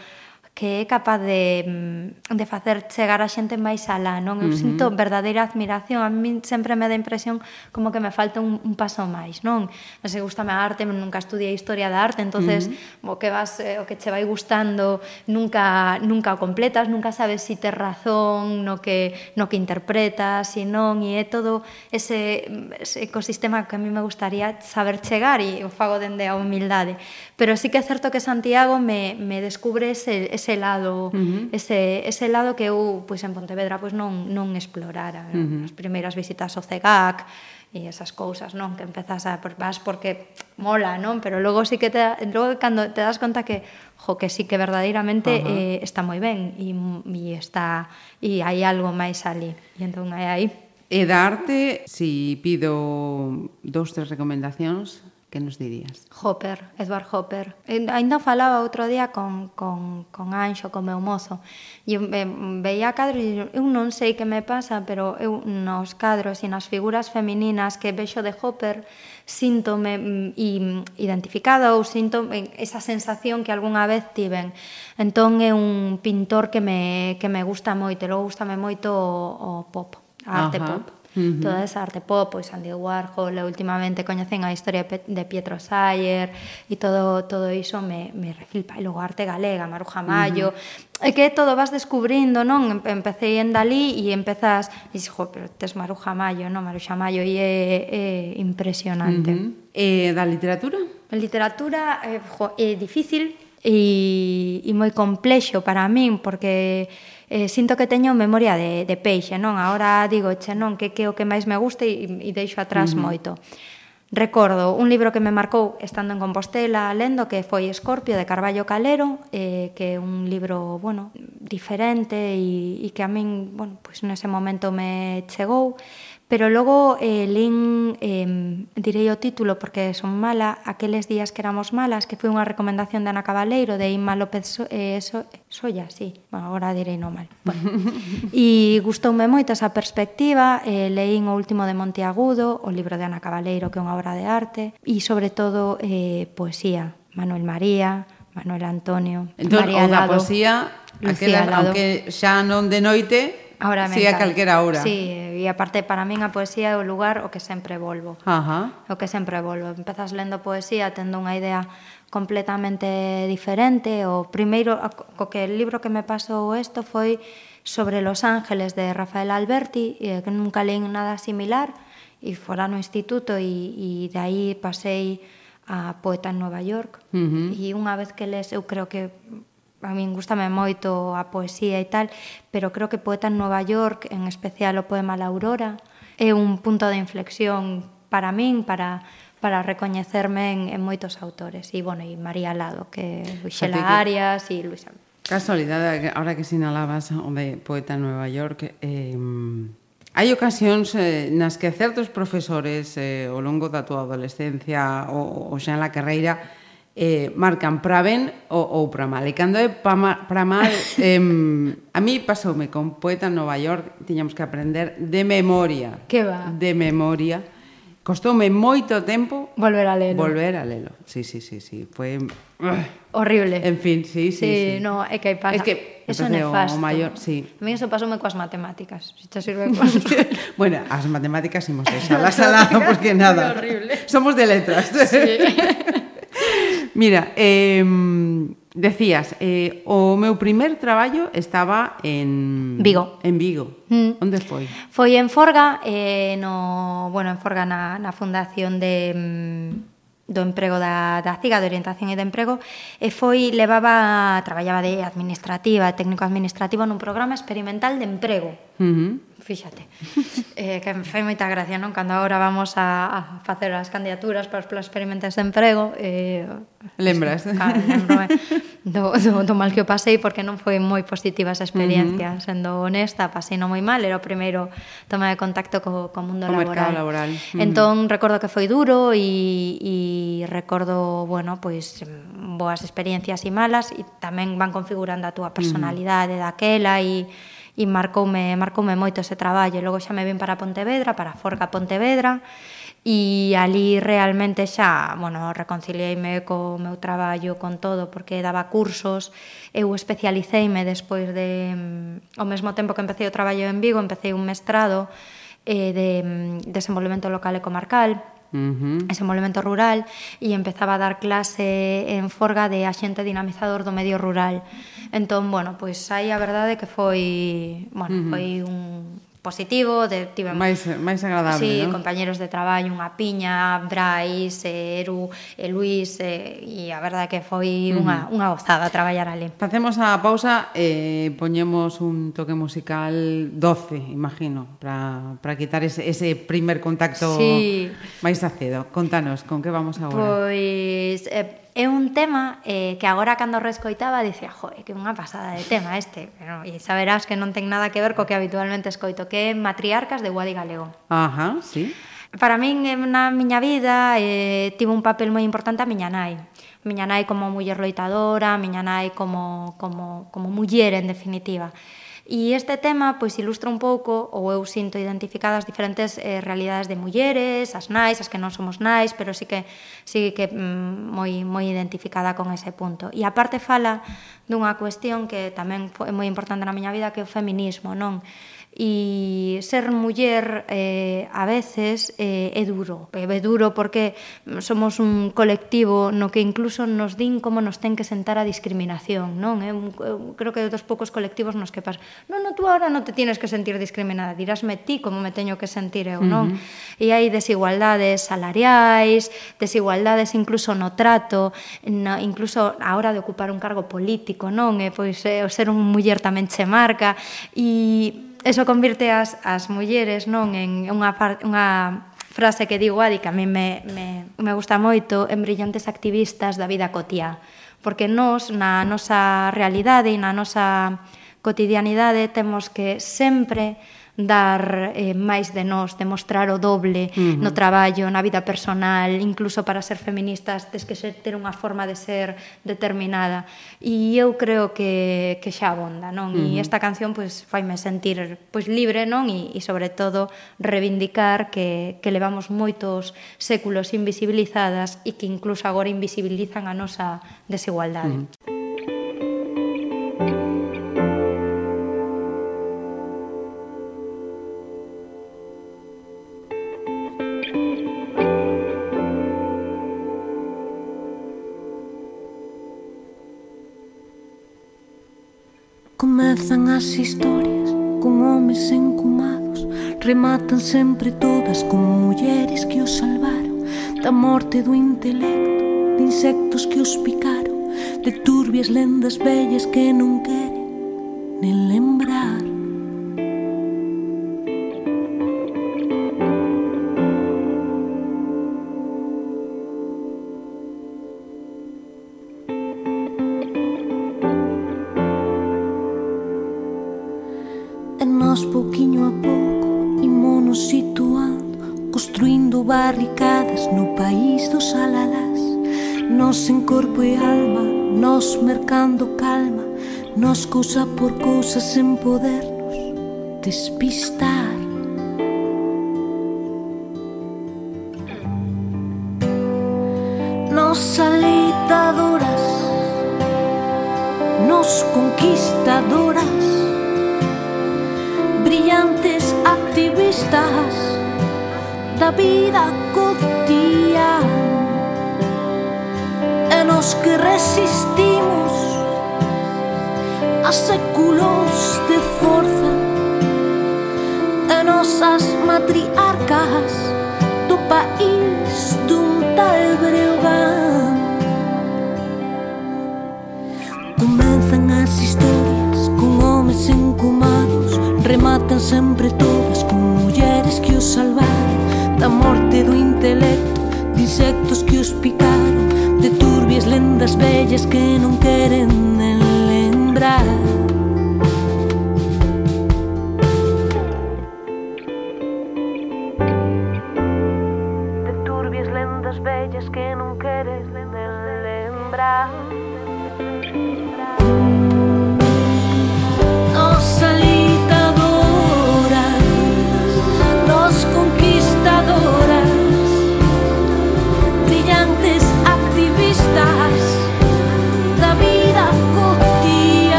que é capaz de, mm, de facer chegar a xente máis alá, non? Eu uh -huh. sinto verdadeira admiración, a mí sempre me dá impresión como que me falta un, un paso máis, non? Non sei, gustame a arte, nunca estudiei historia da arte, entonces uh -huh. o que vas eh, o que che vai gustando nunca nunca o completas, nunca sabes si tes razón no que no que interpretas, si non, e é todo ese, ese ecosistema que a mí me gustaría saber chegar e o fago dende a humildade. Pero sí que é certo que Santiago me, me descubre ese, ese ese lado uh -huh. ese, ese lado que eu pois en Pontevedra pois non non explorara, uh -huh. as primeiras visitas ao CEGAC e esas cousas, non, que empezas a vas porque mola, non, pero logo sí que te logo cando te das conta que jo que sí que verdadeiramente uh -huh. eh, está moi ben e, e está e hai algo máis ali. E entón hai aí E darte, si pido dous tres recomendacións, que nos dirías? Hopper, Edward Hopper. Eh, e, ainda falaba outro día con, con, con Anxo, con meu mozo, e eh, veía cadros e eu non sei que me pasa, pero eu nos cadros e nas figuras femininas que vexo de Hopper síntome mm, identificada ou sinto eh, esa sensación que algunha vez tiven. Entón é un pintor que me, que me gusta moito, logo gustame moito o, o pop, a arte Ajá. pop. Uh -huh. Toda esa arte pop, pois Andy Warhol, últimamente coñecen a historia de Pietro Sayer e todo todo iso me, me refilpa. E logo arte galega, Maruja Mayo, uh -huh. e que todo vas descubrindo, non? Empecé en Dalí e empezas, e dixo, pero tes Maruja Mayo, non? Maruja Mayo e é, é impresionante. Uh -huh. E da literatura? A literatura eh, jo, é difícil e, e moi complexo para min porque eh, sinto que teño memoria de, de peixe, non? Ahora digo, che, non, que que o que máis me gusta e, e deixo atrás uh -huh. moito. Recordo un libro que me marcou estando en Compostela lendo que foi Escorpio de Carballo Calero, eh, que é un libro, bueno, diferente e, e que a min, bueno, pois pues nese momento me chegou. Pero logo eh, lín, eh, direi o título porque son mala, Aqueles días que éramos malas, que foi unha recomendación de Ana Cabaleiro, de Inma López so, eh, so, Soya, sí, bueno, agora direi no mal. Bueno. e gustoume moito esa perspectiva, eh, leín o último de Monteagudo, o libro de Ana Cabaleiro, que é unha obra de arte, e sobre todo eh, poesía, Manuel María, Manuel Antonio, entón, María Lado, poesía, Lucía aquela, Lado. aunque xa non de noite, Ahora sí, a calquera hora. Sí, e aparte para min a poesía é o lugar o que sempre volvo. Ajá. O que sempre volvo. Empezas lendo poesía tendo unha idea completamente diferente. O primeiro, co que el libro que me pasou isto foi sobre Los Ángeles de Rafael Alberti, eh, que nunca leín nada similar, e fora no instituto e, e de aí pasei a poeta en Nova York. Uh -huh. E unha vez que les, eu creo que a min gustame moito a poesía e tal, pero creo que Poeta en Nova York, en especial o poema La Aurora, é un punto de inflexión para min, para para recoñecerme en, en moitos autores. E, bueno, e María Lado, que Xela Arias e Luisa. Casualidade, ahora que sinalabas o de Poeta en Nova York, eh, hai ocasións eh, nas que certos profesores eh, ao longo da tua adolescencia ou, ou xa na carreira eh, marcan para ben ou, ou para mal. E cando é para para mal, eh, a mí pasoume con Poeta en Nova York, tiñamos que aprender de memoria. Que va? De memoria. Costoume moito tempo volver a lelo. Volver a lelo. Sí, sí, sí, sí. Foi horrible. En fin, sí, sí. sí, sí. no, é que pasa. Es que eso nefasto. O maior, sí. A mí eso pasoume coas matemáticas. Si te sirve con... bueno, as matemáticas imos deixalas a lado porque nada. Horrible. Somos de letras. Sí. Mira, eh, decías, eh, o meu primer traballo estaba en Vigo. En Vigo. Mm. Onde foi? Foi en Forga, eh, no, bueno, en Forga na, na fundación de mm, do emprego da, da CIGA, de orientación e de emprego, e foi, levaba, traballaba de administrativa, técnico administrativo nun programa experimental de emprego. Uh -huh fíxate. eh, que me fai moita gracia, non? Cando agora vamos a, a facer as candidaturas para os planos experimentos de emprego... Eh, Lembras? Claro, lembro eh, do, do, do mal que o pasei porque non foi moi positiva esa experiencia. Uh -huh. Sendo honesta, pasei non moi mal, era o primeiro toma de contacto co, co mundo o laboral. laboral. Uh -huh. Entón, recordo que foi duro e, e recordo, bueno, pois boas experiencias e malas e tamén van configurando a túa personalidade uh -huh. daquela e e marcoume, marcoume moito ese traballo. Logo xa me vin para Pontevedra, para Forca Pontevedra, e ali realmente xa, bueno, reconcilieime co meu traballo con todo porque daba cursos, eu especialiceime despois de ao mesmo tempo que empecé o traballo en Vigo, empecé un mestrado eh, de mm, desenvolvemento local e comarcal uh -huh. desenvolvemento rural e empezaba a dar clase en Forga de axente dinamizador do medio rural. Entón, bueno, pois aí a verdade que foi, bueno, uh -huh. foi un positivo, de, tive máis, máis agradable, sí, ¿no? compañeros de traballo, unha piña, Brais, eh, Eru, e Luis, eh, e a verdade que foi unha, uh -huh. unha gozada traballar ali. Facemos a pausa e eh, poñemos un toque musical 12, imagino, para quitar ese, ese primer contacto sí. máis acedo. Contanos, con que vamos agora? Pois, eh, é un tema eh, que agora cando rescoitaba dicía, joe, que unha pasada de tema este, pero, e saberás que non ten nada que ver co que habitualmente escoito, que é Matriarcas de Guadi Galego. Ajá, sí. Para min eh, na miña vida eh, tivo un papel moi importante a miña nai. Miña nai como muller loitadora, miña nai como, como, como muller en definitiva. E este tema pois ilustra un pouco, ou eu sinto identificada diferentes eh, realidades de mulleres, as nais, as que non somos nais, pero sí que sí que mm, moi moi identificada con ese punto. E aparte fala dunha cuestión que tamén foi moi importante na miña vida que é o feminismo, non? e ser muller eh, a veces eh, é duro. É duro porque somos un colectivo no que incluso nos din como nos ten que sentar a discriminación, non? É un, eu creo que é dos poucos colectivos nos que pasa non, non, tú ahora non te tienes que sentir discriminada, dirásme ti como me teño que sentir eu, non? Uh -huh. E hai desigualdades salariais, desigualdades incluso no trato, no, incluso a hora de ocupar un cargo político, non? E pois eh, o ser un muller tamén che marca e eso convirte as, as mulleres non en unha, unha frase que digo Adi, que a mí me, me, me gusta moito, en brillantes activistas da vida cotía. Porque nós, na nosa realidade e na nosa cotidianidade, temos que sempre dar eh, máis de nós, demostrar o doble uh -huh. no traballo, na vida personal, incluso para ser feministas tes que ser, ter unha forma de ser determinada. E eu creo que, que xa abonda, non? Uh -huh. E esta canción pois, faime sentir pois, libre, non? E, e sobre todo reivindicar que, que levamos moitos séculos invisibilizadas e que incluso agora invisibilizan a nosa desigualdade. Uh -huh. as historias con homes encumados. Rematan sempre todas con mulleres que os salvaron. Da morte do intelecto, de insectos que os picaron. De turbias lendas bellas que non queren nen lembrar. Nos cousa por cousa sen podernos despistar. Nos alitadoras, nos conquistadoras Brillantes activistas da vida séculos de forza E nosas matriarcas do país dun tal Breogán. Comenzan as historias con homes encumados Rematan sempre todas con mulleres que os salvaron. Da morte do intelecto, de insectos que os picaron De turbias lendas bellas que non queren el quebrar.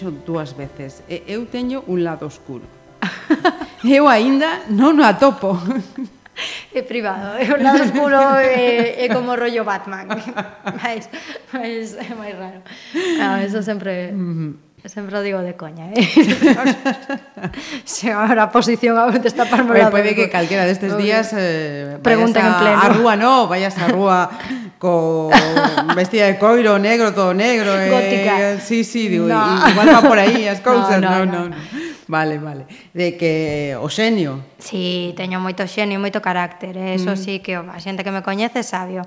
dixo dúas veces. E eu teño un lado oscuro. eu aínda non o atopo. É privado, é un lado oscuro é, é como rollo Batman. Mais, mais, é máis raro. Ah, eso sempre... Sempre o digo de coña, eh? Se agora a posición a destapar morado. Pode que calquera destes días eh, pregunten en pleno. A rúa no, vayas a rúa co vestida de coiro, negro, todo negro. Eh, Gótica. Eh, sí, sí, digo, no. igual va por aí as cousas. No, no, no. no. Vale, vale. De que o xenio. Sí, teño moito xenio, moito carácter, eh? eso mm. sí que a xente que me coñece sabio.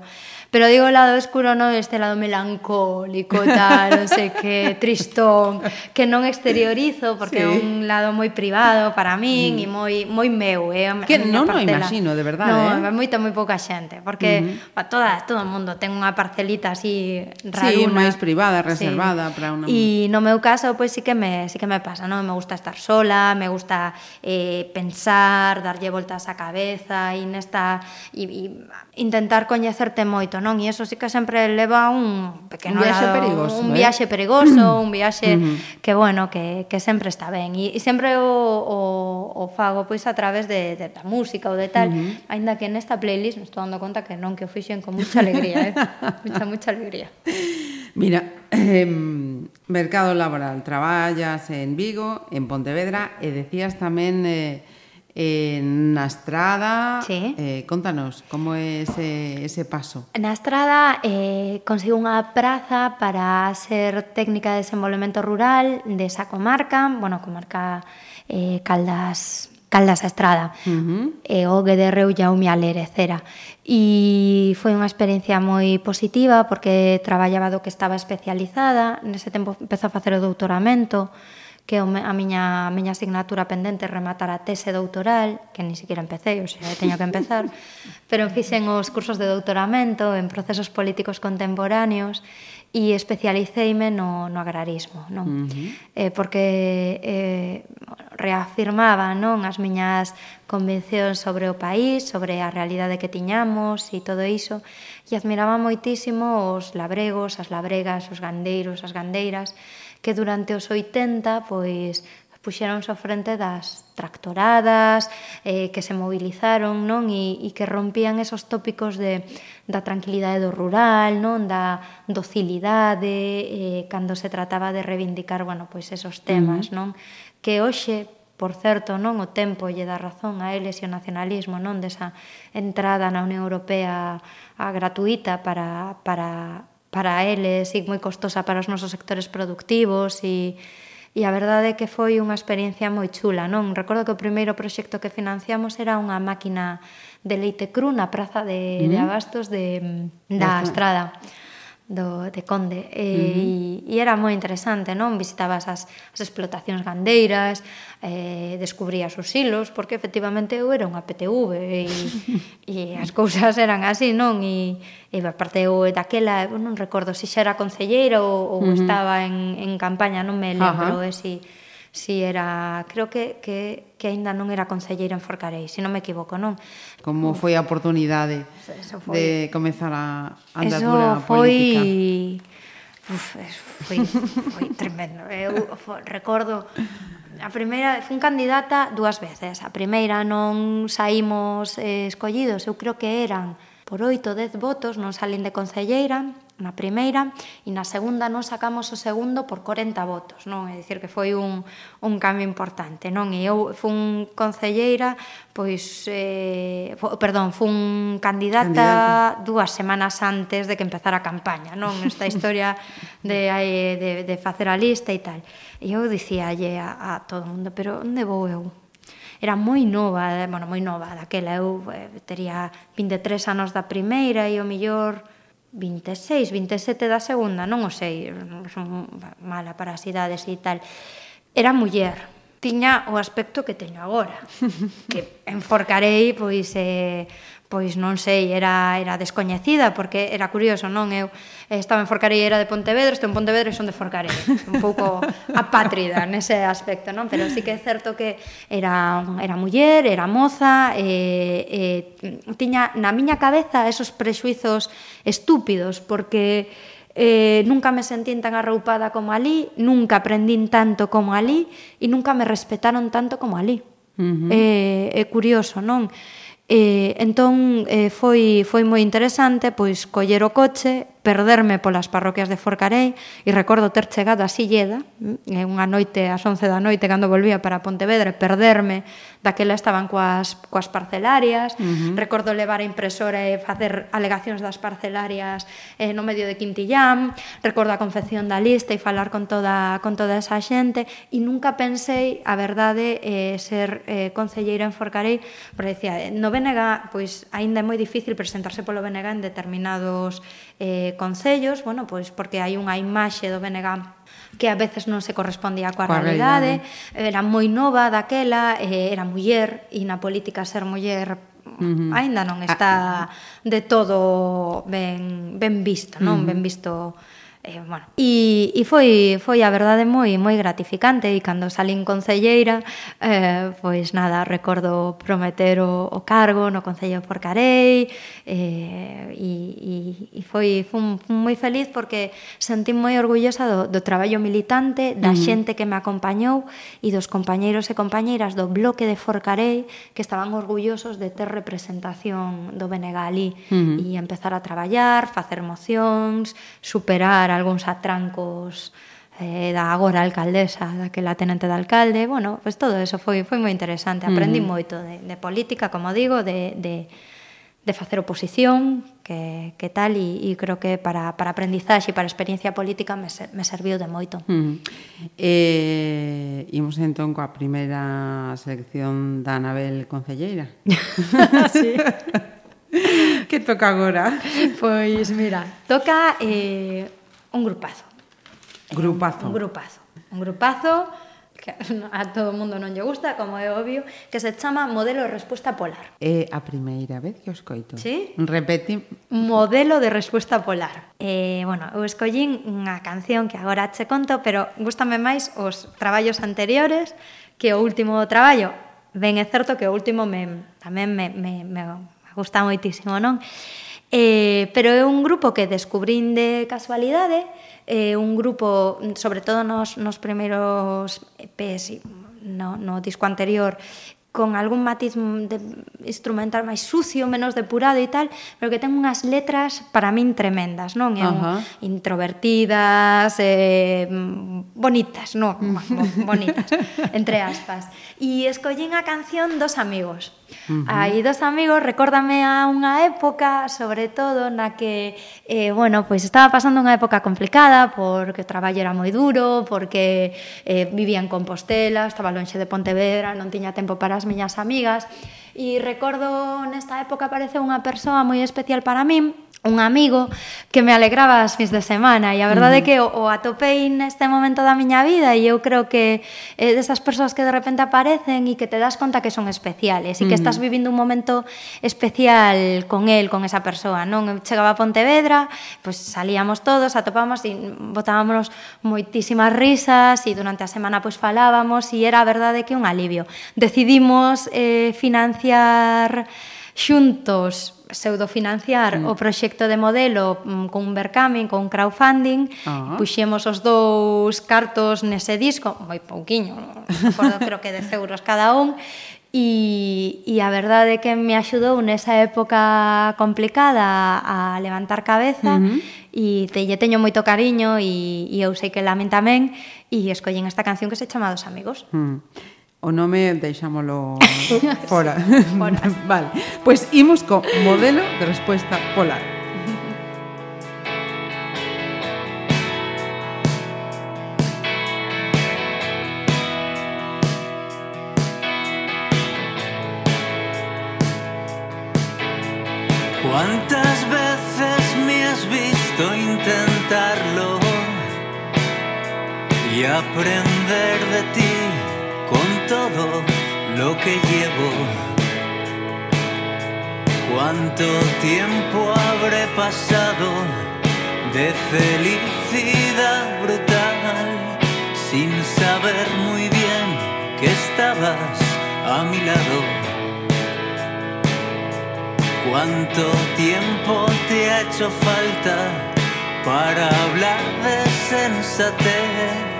Pero digo lado oscuro non este lado melancólico, tal, non sei que, tristón, que non exteriorizo porque sí. é un lado moi privado para min mm. e moi moi meu, eh, que non o no imagino, de verdade, no, eh. moita moi pouca xente, porque mm. -hmm. toda todo o mundo ten unha parcelita así raruna. Sí, máis privada, reservada sí. para unha E no meu caso, pois pues, sí que me sí que me pasa, non? Me gusta estar sola, me gusta eh, pensar, darlle voltas á cabeza e nesta e, e intentar coñecerte moito, non? E eso sí que sempre leva un pequeno un viaxe lado, perigoso, un eh? viaxe perigoso, un viaxe mm-hmm. que bueno, que que sempre está ben e, e sempre o, o o fago pois a través de, de da música ou de tal, uh -huh. aínda que nesta playlist me estou dando conta que non que o fixen con mucha alegría, eh? mucha mucha alegría. Mira, eh, mercado laboral, traballas en Vigo, en Pontevedra e decías tamén eh, Eh, na estrada, sí. eh, contanos, como é ese, ese paso? Na estrada eh, consigo unha praza para ser técnica de desenvolvemento rural desa comarca, bueno, comarca eh, Caldas Caldas a Estrada, uh -huh. e o GDR Jaume Alerecera. Lerecera. E foi unha experiencia moi positiva porque traballaba do que estaba especializada, nese tempo empezou a facer o doutoramento, que a miña, a miña asignatura pendente rematar a tese doutoral, que ni siquiera empecé, o sea, teño que empezar, pero fixen os cursos de doutoramento en procesos políticos contemporáneos e especialiceime no, no agrarismo, non? Uh -huh. eh, porque eh, reafirmaba non as miñas convencións sobre o país, sobre a realidade que tiñamos e todo iso, e admiraba moitísimo os labregos, as labregas, os gandeiros, as gandeiras, que durante os 80 pois puxeronse ao frente das tractoradas, eh, que se mobilizaron, non? E, e que rompían esos tópicos de, da tranquilidade do rural, non? Da docilidade, eh, cando se trataba de reivindicar, bueno, pois esos temas, non? Que hoxe, por certo, non o tempo lle dá razón a eles e o nacionalismo, non? Desa entrada na Unión Europea a gratuita para, para para eles e moi costosa para os nosos sectores productivos e, e a verdade é que foi unha experiencia moi chula, non? Recordo que o primeiro proxecto que financiamos era unha máquina de leite cru na praza de, mm. de abastos de, da. Estrada do, de Conde e, uh -huh. e, e era moi interesante, non? Visitabas as, as explotacións gandeiras eh, descubrías os silos, porque efectivamente eu era unha PTV e, e as cousas eran así, non? E, e aparte eu daquela, eu non recordo se xa era concelleira ou, ou uh -huh. estaba en, en campaña non me lembro uh -huh. e si si era, creo que, que, que aínda non era concelleira en Forcarei, se non me equivoco, non? Como foi a oportunidade foi, de comezar a andadura eso foi, política? Uf, eso foi, foi tremendo. Eu foi, recordo a primeira fun candidata dúas veces. A primeira non saímos eh, escollidos, eu creo que eran por 8 ou 10 votos, non salen de concelleira, na primeira e na segunda non sacamos o segundo por 40 votos, non? É dicir que foi un, un cambio importante, non? E eu fun concelleira, pois eh, perdón, fun candidata, candidata dúas semanas antes de que empezara a campaña, non? Esta historia de, eh, de, de facer a lista e tal. E eu dicía a, a todo o mundo, pero onde vou eu? era moi nova, bueno, moi nova daquela, eu eh, tería 23 anos da primeira e o millor 26, 27 da segunda, non o sei, son mala para as idades e tal. Era muller, tiña o aspecto que teño agora, que enforcarei, pois, eh, pois non sei, era, era descoñecida, porque era curioso, non? Eu eh, estaba en Forcarei, era de Pontevedra, estou en Pontevedra e son de Forcarei. Un pouco apátrida nese aspecto, non? Pero sí que é certo que era, era muller, era moza, e, e tiña na miña cabeza esos prexuizos estúpidos, porque eh, nunca me sentín tan arroupada como ali, nunca aprendín tanto como ali e nunca me respetaron tanto como ali. Uh -huh. eh, é curioso, non? E entón eh, foi, foi moi interesante pois coller o coche perderme polas parroquias de Forcarei e recordo ter chegado a Silleda mm, unha noite ás 11 da noite cando volvía para Pontevedra perderme daquela estaban coas, coas parcelarias. Uh -huh. recordo levar a impresora e facer alegacións das parcelarias eh, no medio de Quintillán. Recordo a confección da lista e falar con toda, con toda esa xente. E nunca pensei a verdade eh, ser eh, concelleira en Forcarei porque decía, eh, no BNG pois aínda é moi difícil presentarse polo BNG en determinados eh, concellos, bueno, pois porque hai unha imaxe do BNG que a veces non se correspondía coa, coa realidade, realidade, era moi nova daquela, eh, era muller e na política ser muller Uh -huh. aínda non ah. está de todo ben ben visto, non? Uh -huh. Ben visto Eh, bueno, e, e foi, foi a verdade moi moi gratificante e cando salín concelleira eh, pois nada, recordo prometer o, o cargo no Concello de Forcarei eh, e, e, e foi, fun, fun moi feliz porque sentí moi orgullosa do, do traballo militante da mm. xente que me acompañou e dos compañeiros e compañeiras do bloque de Forcarei que estaban orgullosos de ter representación do BNG ali mm. e empezar a traballar, facer mocións, superar algúns atrancos eh, da agora alcaldesa, daquela tenente de alcalde, bueno, pois pues todo eso foi foi moi interesante, aprendi uh -huh. moito de, de política, como digo, de, de, de facer oposición, que, que tal, e, e creo que para, para aprendizaxe e para experiencia política me, me serviu de moito. Uh -huh. eh, imos entón coa primeira selección da Anabel Concelleira. sí. que toca agora? Pois, mira, toca... Eh, un grupazo. Grupazo. Un grupazo. Un grupazo que a todo o mundo non lle gusta, como é obvio, que se chama modelo de resposta polar. É a primeira vez que os coito. Sí? Repeti. Modelo de resposta polar. Eh, bueno, eu escollín unha canción que agora che conto, pero gustame máis os traballos anteriores que o último traballo. Ben é certo que o último me, tamén me, me, me gusta moitísimo, non? Eh, pero é un grupo que descubrín de casualidade, eh, un grupo, sobre todo nos, nos primeiros eh, EPs, no, no disco anterior, con algún matiz de instrumental máis sucio, menos depurado e tal, pero que ten unhas letras para min tremendas, non? É un, introvertidas, eh, bonitas, non, bonitas, entre aspas. E escollín a canción Dos amigos, Uh -huh. Aí dos amigos recórdame a unha época, sobre todo na que eh bueno, pois estaba pasando unha época complicada porque o traballo era moi duro, porque eh vivía en Compostela, estaba lonxe de Pontevedra, non tiña tempo para as miñas amigas e recordo nesta época apareceu unha persoa moi especial para min un amigo que me alegraba as fins de semana e a verdade é que o, o atopei neste momento da miña vida e eu creo que é eh, desas persoas que de repente aparecen e que te das conta que son especiales e que estás vivindo un momento especial con el, con esa persoa, non? Eu chegaba a Pontevedra, pois pues salíamos todos, atopábamos e botábamos moitísimas risas e durante a semana pois pues, falábamos e era a verdade que un alivio. Decidimos eh, financiar xuntos pseudofinanciar mm. o proxecto de modelo mm, con un Berkamen, con un crowdfunding, uh -huh. puxemos os dous cartos nese disco, moi pouquiño, creo que 10 euros cada un, E, e a verdade é que me axudou nesa época complicada a levantar cabeza uh -huh. e te, lle teño moito cariño e, e eu sei que lamen tamén e escollen esta canción que se chama Dos Amigos. Uh -huh. O nome deixámolo fora. fora. vale. Pois pues imos co modelo de resposta polar. ¿Cuántas veces me has visto intentarlo y aprender de ti? Lo que llevo. ¿Cuánto tiempo habré pasado de felicidad brutal sin saber muy bien que estabas a mi lado? ¿Cuánto tiempo te ha hecho falta para hablar de sensatez?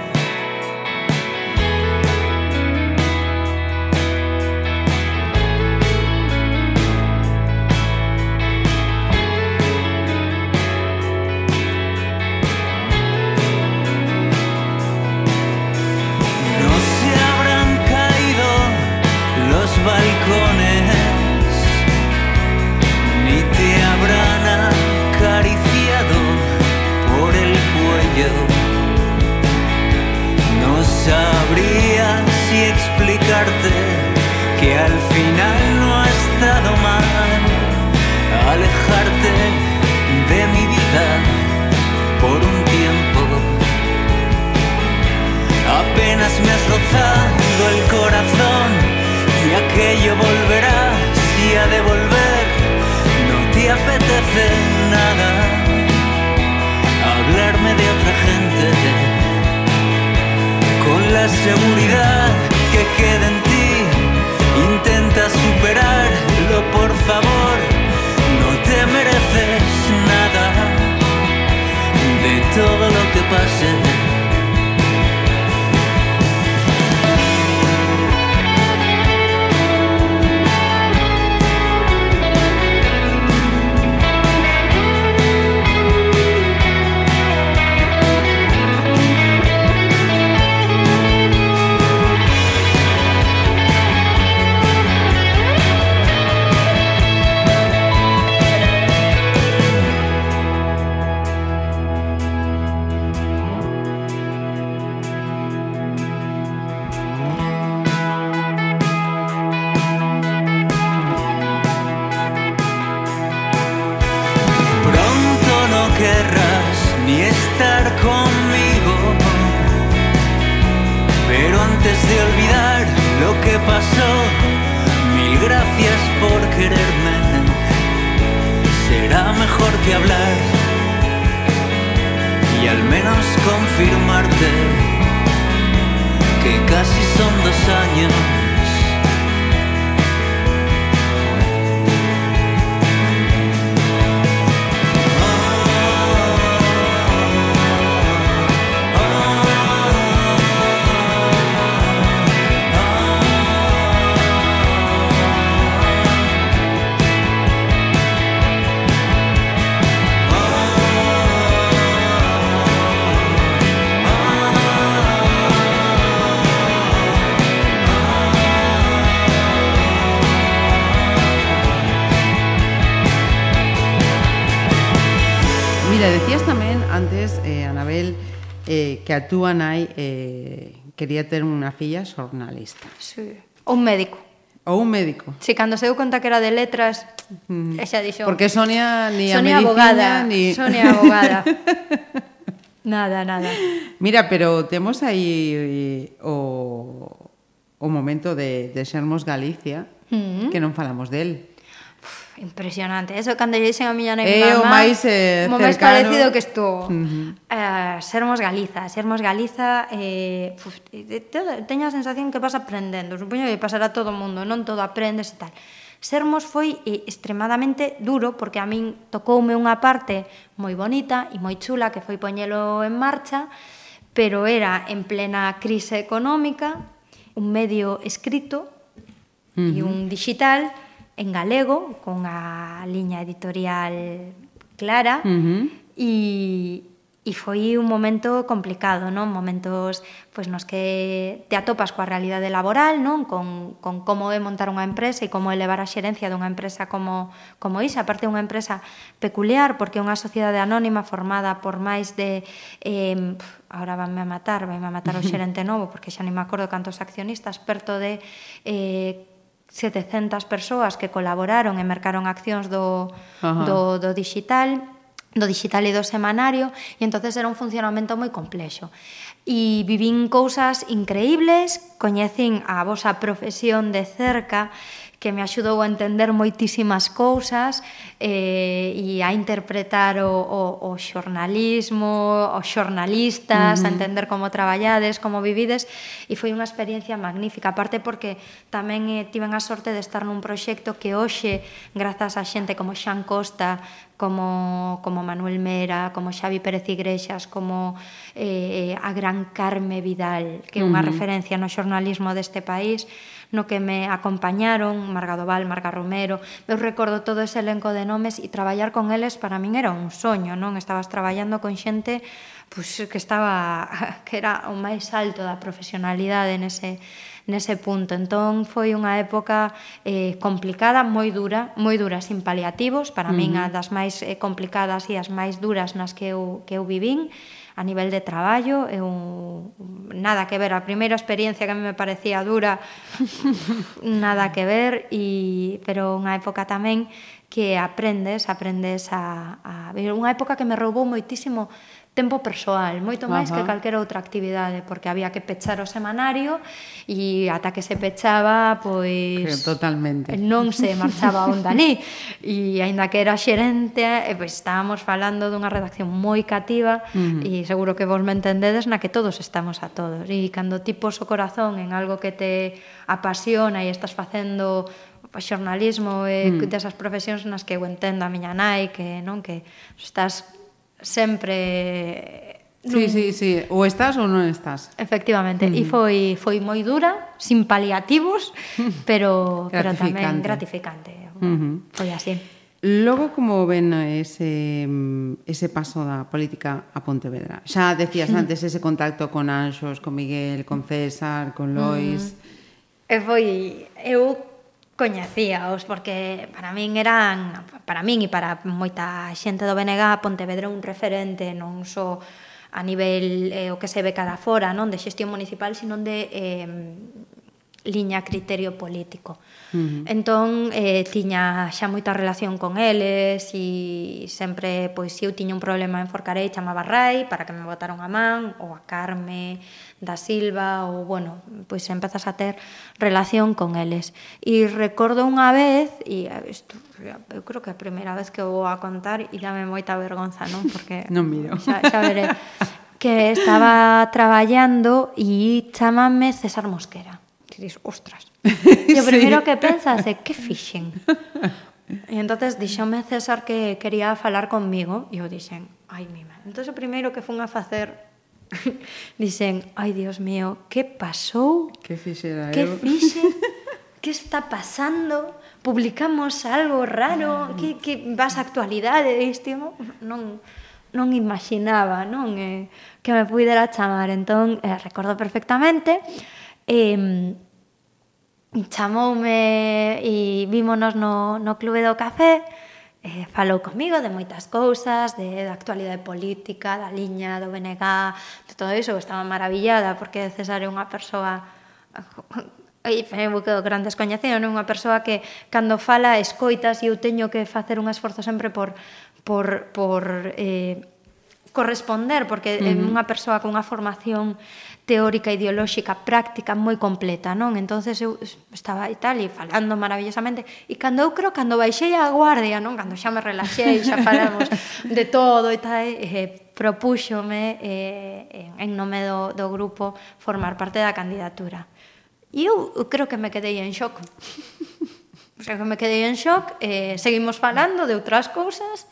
Me has rozado el corazón y aquello volverá y a devolver. No te apetece nada hablarme de otra gente con la seguridad que queda en ti. Intenta superarlo, por favor. No te mereces nada de todo lo que pase. quererme. Será mejor que hablar y al menos confirmarte que casi son dos años que a túa nai eh, quería ter unha filla xornalista. Sí. Ou un médico. Ou un médico. Si, sí, cando se deu conta que era de letras, mm. xa dixo... Porque Sonia ni Sonia a medicina, abogada, ni... Sonia abogada. nada, nada. Mira, pero temos aí eh, o, o momento de, de sermos Galicia, mm. que non falamos del impresionante. Eso cando lle dixen a miña nai eh, mamá. mamá, o máis eh, cercano. máis parecido que estou. Uh -huh. eh, sermos Galiza, sermos Galiza, eh, uf, teño a sensación que vas aprendendo, supoño que pasará todo o mundo, non todo aprendes e tal. Sermos foi eh, extremadamente duro porque a min tocoume unha parte moi bonita e moi chula que foi poñelo en marcha, pero era en plena crise económica, un medio escrito uh -huh. e un digital en galego, con a liña editorial clara, uh -huh. e, e foi un momento complicado, non? Momentos pois nos que te atopas coa realidade laboral, non? Con, con como é montar unha empresa e como elevar a xerencia dunha empresa como, como isa. Aparte, unha empresa peculiar, porque é unha sociedade anónima formada por máis de... Eh, ahora vanme a matar, vanme a matar o xerente novo, porque xa non me acordo cantos accionistas, perto de... Eh, 700 persoas que colaboraron e mercaron accións do, Ajá. do, do digital do digital e do semanario e entonces era un funcionamento moi complexo e vivín cousas increíbles coñecín a vosa profesión de cerca e que me axudou a entender moitísimas cousas eh, e a interpretar o, o, o xornalismo, os xornalistas, uh -huh. a entender como traballades, como vivides, e foi unha experiencia magnífica, aparte porque tamén eh, tiven a sorte de estar nun proxecto que hoxe, grazas a xente como Xan Costa, como, como Manuel Mera, como Xavi Pérez Igrexas, como eh, eh a gran Carme Vidal, que é unha uh -huh. referencia no xornalismo deste país, no que me acompañaron, Marga Doval, Marga Romero. Eu recordo todo ese elenco de nomes e traballar con eles para min era un soño, non? Estabas traballando con xente pues, que estaba que era o máis alto da profesionalidade nese nese punto. Entón foi unha época eh, complicada, moi dura, moi dura sin paliativos, para uh -huh. min a das máis eh, complicadas e as máis duras nas que eu, que eu vivín a nivel de traballo é un nada que ver, a primeira experiencia que a mí me parecía dura nada que ver e pero unha época tamén que aprendes, aprendes a, a... Unha época que me roubou moitísimo tempo persoal, moito máis Ajá. que calquera outra actividade, porque había que pechar o semanario e ata que se pechaba, pois Creo, totalmente. Eh, non se marchaba onda ni e aínda que era xerente, eh, pois estábamos falando dunha redacción moi cativa uh -huh. e seguro que vos me entendedes na que todos estamos a todos. E cando ti pos o corazón en algo que te apasiona e estás facendo pois, xornalismo e mm. desas profesións nas que eu entendo a miña nai que non que estás sempre Sí, sí, sí, ou estás ou non estás. Efectivamente, mm. Uh -huh. e foi foi moi dura, sin paliativos, pero pero tamén gratificante. Uh -huh. Foi así. Logo como ven ese ese paso da política a Pontevedra. Xa decías antes ese contacto con Anxos, con Miguel, con César, con Lois. Uh -huh. E foi eu coñecíaos porque para min eran para min e para moita xente do BNG Pontevedra un referente non só a nivel eh, o que se ve cada fora, non de xestión municipal, sino de eh, liña criterio político. Uh -huh. Entón, eh, tiña xa moita relación con eles e sempre, pois, se eu tiña un problema en Forcarei, chamaba a Rai para que me botaron a man, ou a Carme da Silva, ou, bueno, pois empezas a ter relación con eles. E recordo unha vez, e isto, eu creo que é a primeira vez que vou a contar e dame moita vergonza, non? Porque non miro. Xa, xa veré. que estaba traballando e chamame César Mosquera que dis, ostras. E o primeiro sí. que pensas é, que fixen? E entonces dixome César que quería falar conmigo e eu dixen, ai mima. Entón o primeiro que fun a facer dixen, ai Dios mío, que pasou? Que fixera que eu? Que fixen? que está pasando? Publicamos algo raro? Ah. Que, que vas a actualidade? Dixen, non, non imaginaba non eh, que me pudera chamar. Entón, eh, recordo perfectamente E, chamoume e vímonos no, no Clube do Café, eh, falou comigo de moitas cousas, de, da actualidade política, da liña, do BNG, de todo iso, estaba maravillada, porque César é unha persoa e eu quedo gran descoñecido, non unha persoa que cando fala escoitas e eu teño que facer un esforzo sempre por por por eh corresponder porque é uh -huh. unha persoa con unha formación teórica, ideolóxica, práctica moi completa, non? Entonces eu estaba e tal, e falando maravillosamente, e cando eu creo, cando baixei a guardia, non? Cando xa me relaxei, xa falamos de todo e tal, eh, propúxome eh, en nome do, do grupo formar parte da candidatura. E eu, eu creo que me quedei en xoc. O sea, que me quedei en xoc, eh, seguimos falando de outras cousas,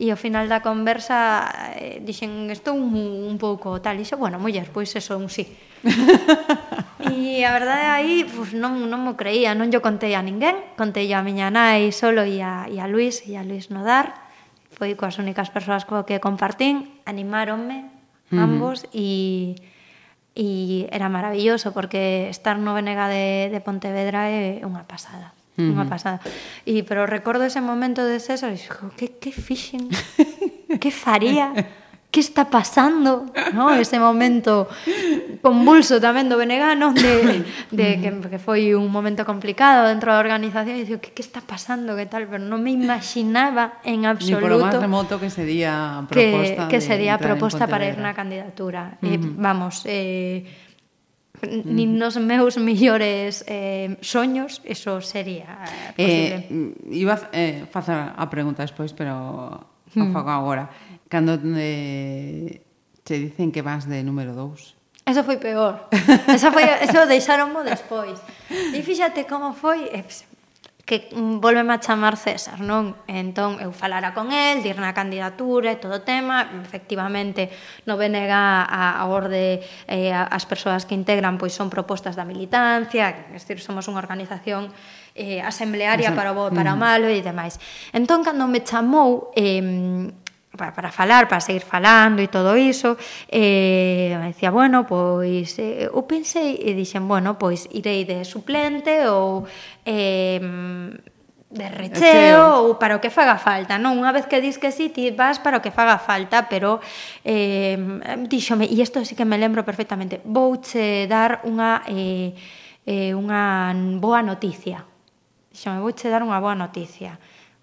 e ao final da conversa eh, dixen estou un, un pouco tal e xa, bueno, muller, pois eso un sí. E a verdade aí pues, non, non mo creía, non yo contei a ninguén contei a miña nai solo e a, e a Luis e a Luis Nodar. Foi coas únicas persoas co que compartín animáronme ambos e mm -hmm. e era maravilloso porque estar no Venega de, de Pontevedra é unha pasada. Uh -huh. Unha pasada. E, pero recordo ese momento de César e dixo, que, que fixen? que faría? que está pasando, no? Ese momento convulso tamén do Benegano de, de que, que foi un momento complicado dentro da organización e dixo, que, que está pasando, que tal, pero non me imaginaba en absoluto Ni por máis remoto que sería a proposta que, que sería a proposta para ir na candidatura uh -huh. eh, vamos, eh, nin nos meus millores eh, soños, eso sería eh, posible. Eh, iba eh, facer a pregunta despois, pero hmm. a fago agora. Cando eh, te dicen que vas de número 2, Eso foi peor. Esa foi, eso deixaronmo despois. E fíxate como foi, Eh, que mm, volveme a chamar César, non? Entón, eu falara con el, dir na candidatura e todo o tema, efectivamente, no BNG a, a orde eh, as persoas que integran pois son propostas da militancia, é dicir, somos unha organización eh, asemblearia para o bo, para o malo e demais. Entón, cando me chamou, eh, para, para falar, para seguir falando e todo iso, e eh, decía, bueno, pois, eh, eu pensei e dixen, bueno, pois irei de suplente ou eh, de recheo ou para o que faga falta, non? Unha vez que dis que sí, ti vas para o que faga falta, pero eh, díxome, e isto sí que me lembro perfectamente, vouche dar unha, eh, eh, unha boa noticia. Díxome, vouche dar unha boa noticia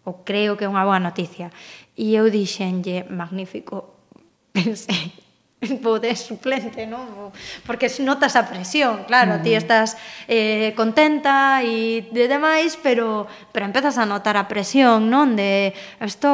ou creo que é unha boa noticia. E eu dixenlle, magnífico, pensei, podes suplente, non? Porque notas a presión, claro, uh -huh. ti estás eh, contenta e de demais, pero pero empezas a notar a presión, non? De isto,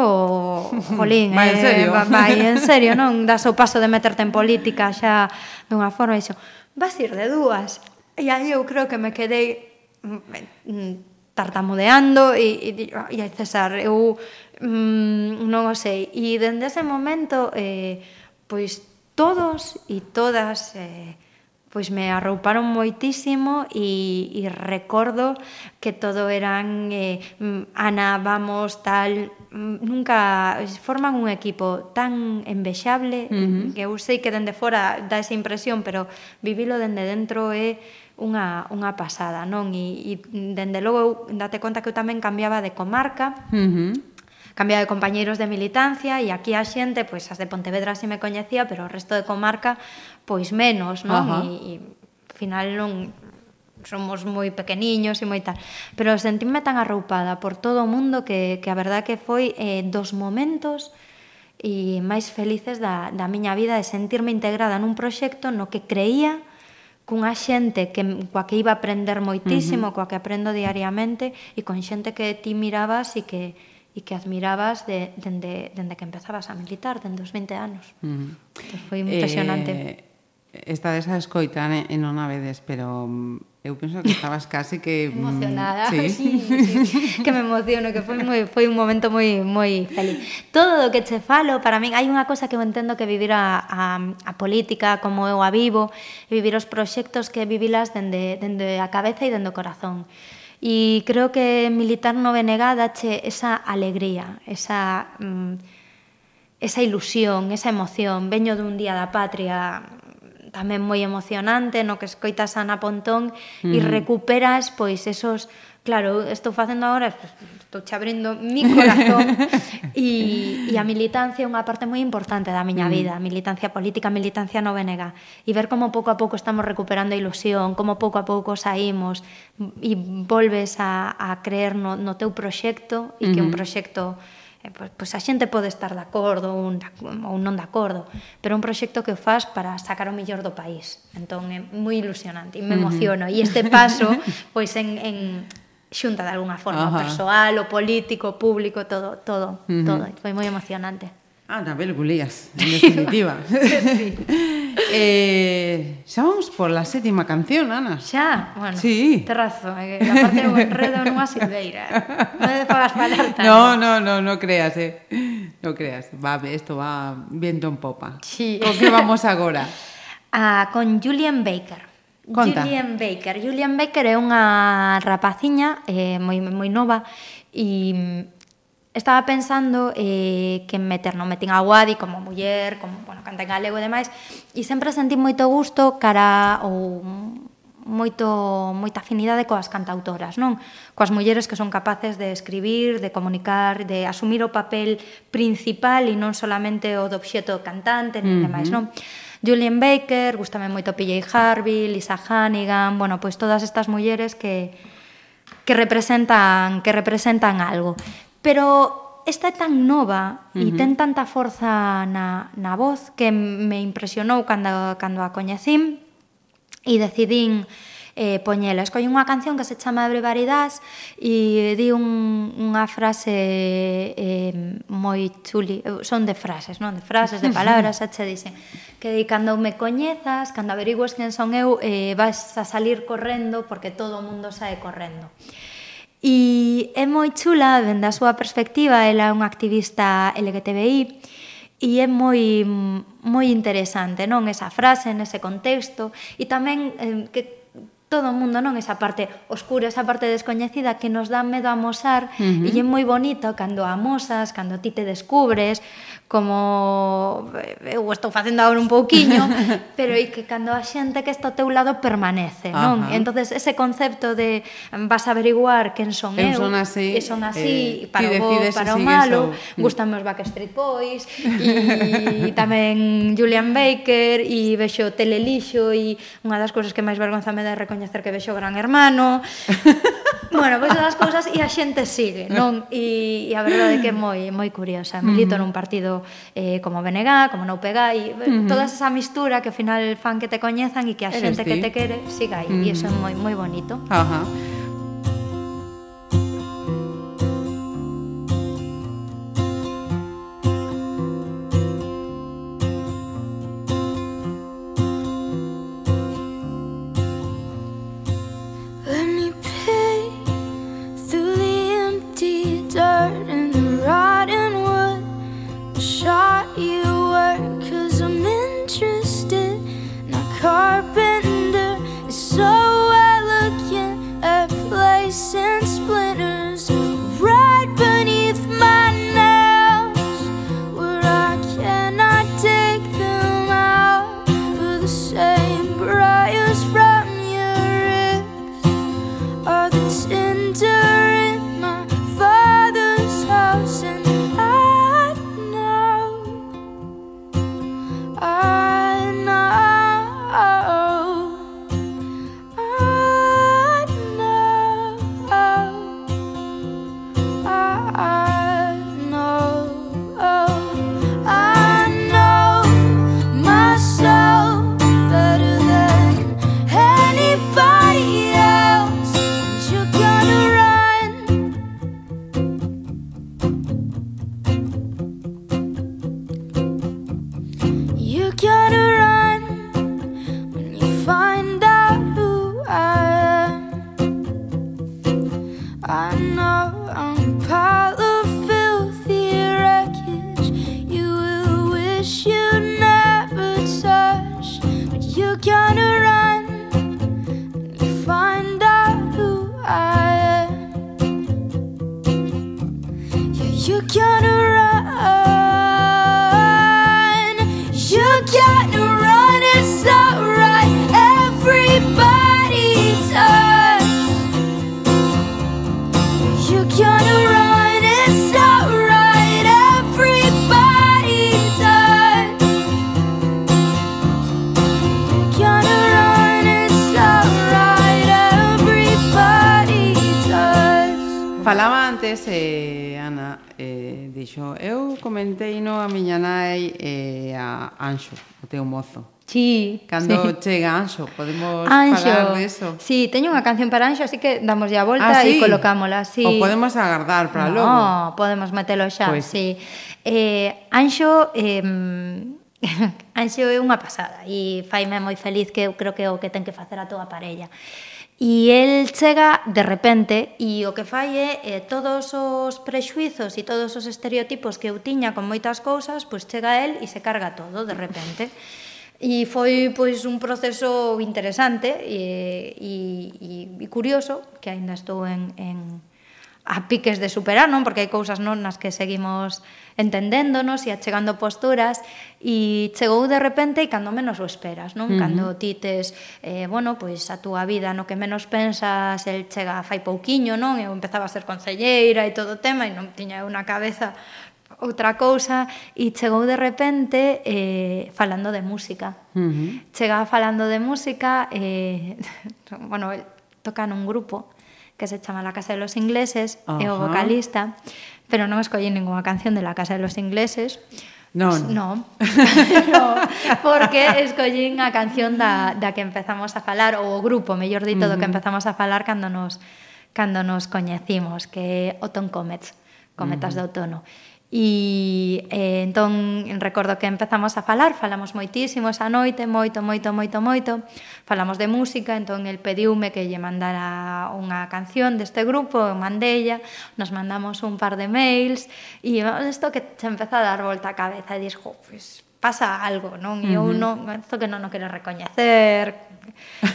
jolín, vai eh, en serio, vai en serio, non? Das o paso de meterte en política xa dunha forma, iso, vas ir de dúas. E aí eu creo que me quedei mm, mm, tartamudeando e, e, e César, eu mm, non o sei. E dende ese momento, eh, pois todos e todas eh, pois me arrouparon moitísimo e, e recordo que todo eran eh, mm, Ana, vamos, tal mm, nunca forman un equipo tan envexable uh -huh. que eu sei que dende fora dá esa impresión pero vivilo dende dentro é unha, unha pasada non e, e dende logo eu date conta que eu tamén cambiaba de comarca uh -huh cambiado de compañeiros de militancia e aquí a xente, pois as de Pontevedra si me coñecía, pero o resto de comarca pois menos, non? Uh -huh. E, e final non somos moi pequeniños e moi tal. Pero sentíme tan arroupada por todo o mundo que, que a verdad que foi eh, dos momentos e máis felices da, da miña vida de sentirme integrada nun proxecto no que creía cunha xente que, coa que iba a aprender moitísimo, uh -huh. coa que aprendo diariamente e con xente que ti mirabas e que, e que admirabas de, dende, dende que empezabas a militar, dende os 20 anos. Uh -huh. Entón, foi impresionante. Eh, esta desa escoita e eh, non a vedes, pero mm, eu penso que estabas casi que... Mm, Emocionada, sí. sí, sí. que me emociono, que foi, moi, foi un momento moi, moi feliz. Todo o que che falo, para min, hai unha cosa que eu entendo que vivir a, a, a política como eu a vivo, vivir os proxectos que vivilas dende, dende a cabeza e dende o corazón. E creo que militar no BNG dache esa alegría, esa, mm, esa ilusión, esa emoción. Veño dun día da patria mm, tamén moi emocionante, no que escoitas a Ana Pontón mm. e recuperas pois esos Claro, estou facendo agora, estou che abrindo mi corazón e, e a militancia é unha parte moi importante da miña mm. vida, a militancia política, a militancia no BNG, e ver como pouco a pouco estamos recuperando a ilusión, como pouco a pouco saímos e volves a, a creer no, no teu proxecto e que un proxecto pois, pois a xente pode estar de acordo ou, ou non de acordo, pero un proxecto que o faz para sacar o mellor do país. Entón é moi ilusionante e me emociono. Uh -huh. E este paso, pois en, en xunta de alguna forma, Ajá. persoal, o político, o público, todo, todo, uh -huh. todo. Foi moi emocionante. Ah, na películas, en definitiva. sí. eh, xa vamos por la sétima canción, Ana. Xa? Bueno, sí. terrazo. Eh, a parte do enredo nunha silveira. Non te pagas falar tanto. No, no, no, no creas, eh. No creas. Va, esto va viento en popa. Sí. ¿Con que vamos agora? Ah, con Julian Baker. Conta. Julian Baker. Julian Baker é unha rapaciña eh, moi, moi nova e estaba pensando eh, que meter, non metín a Wadi como muller, como, bueno, canta en galego e demais, e sempre sentí moito gusto cara ou moito moita afinidade coas cantautoras, non? Coas mulleres que son capaces de escribir, de comunicar, de asumir o papel principal e non solamente o do obxeto cantante, nin uh -huh. demais, non? Julian Baker, gustame moito PJ Harvey, Lisa Hannigan, bueno, pois todas estas mulleres que que representan que representan algo. Pero esta é tan nova uh -huh. e ten tanta forza na, na voz que me impresionou cando, cando a coñecín e decidín eh, poñela. Escolle unha canción que se chama Brevaridades e di un, unha frase eh, moi chuli, eh, son de frases, non? De frases, de palabras, xa che dixen que di cando me coñezas, cando averigues quen son eu, eh, vas a salir correndo porque todo o mundo sae correndo. E é moi chula, dende a súa perspectiva, ela é unha activista LGTBI, e é moi moi interesante, non? Esa frase, nese contexto, e tamén eh, que todo o mundo, non? Esa parte oscura, esa parte descoñecida que nos dá medo a amosar uh -huh. e é moi bonito cando a amosas, cando ti te descubres, como eh, eu estou facendo agora un pouquiño, pero e que cando a xente que está ao teu lado permanece, non? Ajá. Entonces ese concepto de vas a averiguar quen son eu, eu son así, e son así, eh, para o bo, para o malo, ou... Mm. gustame os Backstreet Boys, e tamén Julian Baker, e vexo Telelixo, e unha das cousas que máis vergonza me dá é recoñecer que vexo Gran Hermano, bueno, pois pues das cousas e a xente sigue, non? E, e a verdade é que é moi moi curiosa. Milito uh -huh. nun partido eh, como BNG, como no pegai, eh, uh -huh. toda esa mistura que ao final fan que te coñezan e que a xente que te quere siga aí, uh -huh. e iso é moi moi bonito. Ajá. Uh -huh. 時ある Sí. Cando sí. chega Anxo, podemos Anxo. falar deso. Sí, teño unha canción para Anxo, así que damos a volta ah, sí? e colocámola. Sí. O podemos agardar para no, logo. Podemos metelo xa, pues. sí. Eh, Anxo... Eh, Anxo é unha pasada e faime moi feliz que eu creo que é o que ten que facer a toda parella. E el chega de repente e o que fai é eh, todos os prexuizos e todos os estereotipos que eu tiña con moitas cousas, pois chega el e se carga todo de repente. E foi pois un proceso interesante e, e, e curioso que aínda estou en, en a piques de superar, non? Porque hai cousas non nas que seguimos entendéndonos e achegando posturas e chegou de repente e cando menos o esperas, non? Uh -huh. Cando ti tes, eh, bueno, pois a túa vida no que menos pensas, el chega fai pouquiño, non? Eu empezaba a ser conselleira e todo o tema e non tiña unha cabeza outra cousa e chegou de repente eh, falando de música. Uh -huh. Chegaba falando de música, eh, bueno, toca nun grupo que se chama La Casa de los Ingleses, uh -huh. é o vocalista, pero non escollí ninguna canción de La Casa de los Ingleses, Non. Non. no, porque escollín a canción da, da que empezamos a falar, ou o grupo, mellor dito, uh -huh. do que empezamos a falar cando nos, cando nos coñecimos, que é Oton Comets, Cometas uh -huh. de Outono. E eh, entón recordo que empezamos a falar, falamos moitísimo esa noite, moito, moito, moito, moito. Falamos de música, entón el pediume que lle mandara unha canción deste grupo, eu mandella, nos mandamos un par de mails e isto que se empeza a dar volta a cabeza e dis, jo, pues, pasa algo, non? E eu non, isto que non o quero recoñecer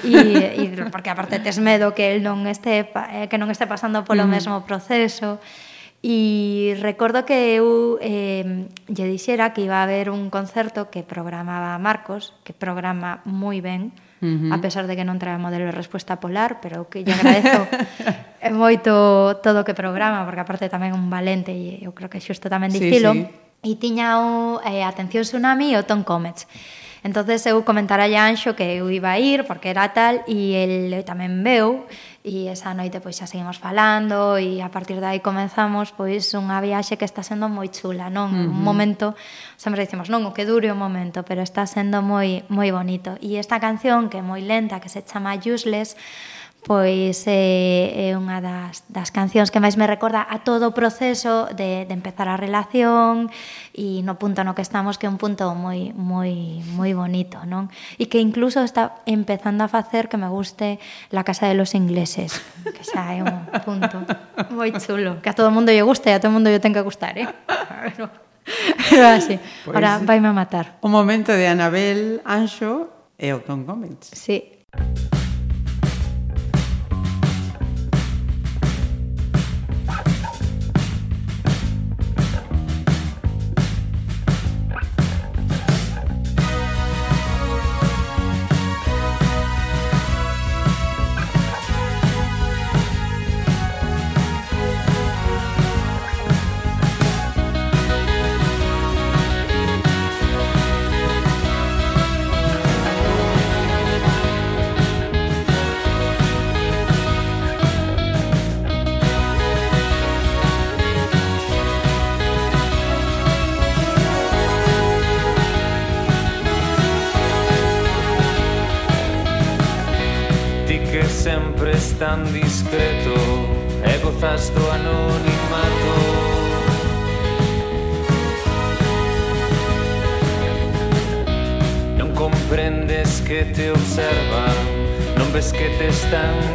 e, e porque aparte tes medo que el non este eh, que non este pasando polo mm. mesmo proceso. E recordo que eu eh, lle dixera que iba a haber un concerto que programaba Marcos, que programa moi ben, uh -huh. a pesar de que non trae modelo de resposta polar, pero que lle agradezo moito todo o que programa, porque aparte tamén un valente, e eu creo que xusto tamén dicilo, sí, sí. e tiña o eh, Atención Tsunami e o Tom Comets. Entonces eu comentara a Anxo que eu iba a ir porque era tal e el tamén veu E esa noite pois xa seguimos falando e a partir de aí comenzamos pois unha viaxe que está sendo moi chula, non? Uh -huh. Un momento, sempre dicimos, non, o que dure o momento, pero está sendo moi moi bonito. E esta canción que é moi lenta, que se chama Useless, pois é, é unha das, das cancións que máis me recorda a todo o proceso de, de empezar a relación e no punto no que estamos que é un punto moi moi moi bonito, non? E que incluso está empezando a facer que me guste La casa de los ingleses, que xa é un punto moi chulo, que a todo o mundo lle gusta e a todo o mundo lle ten que gustar, eh? Pero... Pero así, pues, pois ahora vaime a matar. O momento de Anabel Anxo e o Tom Gómez. Sí. found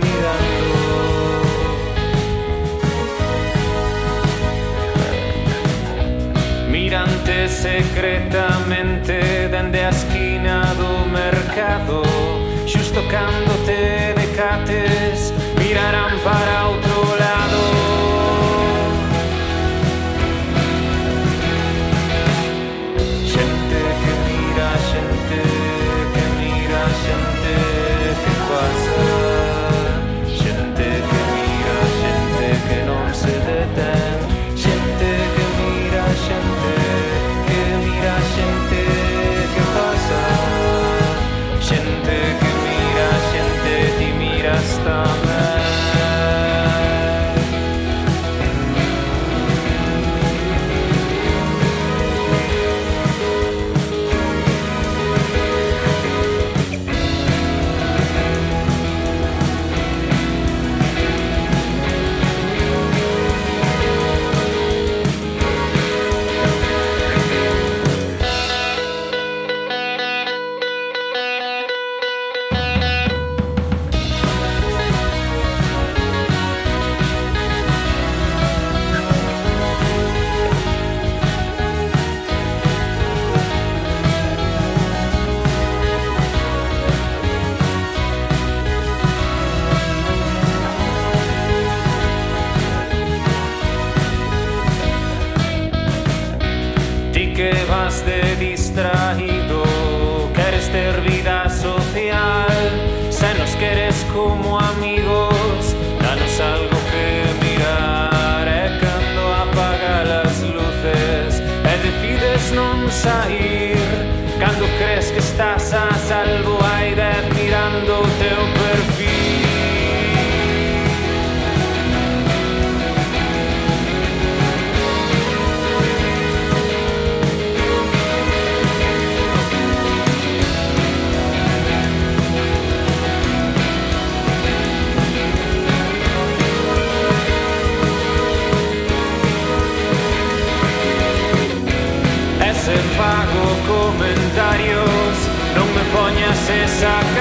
time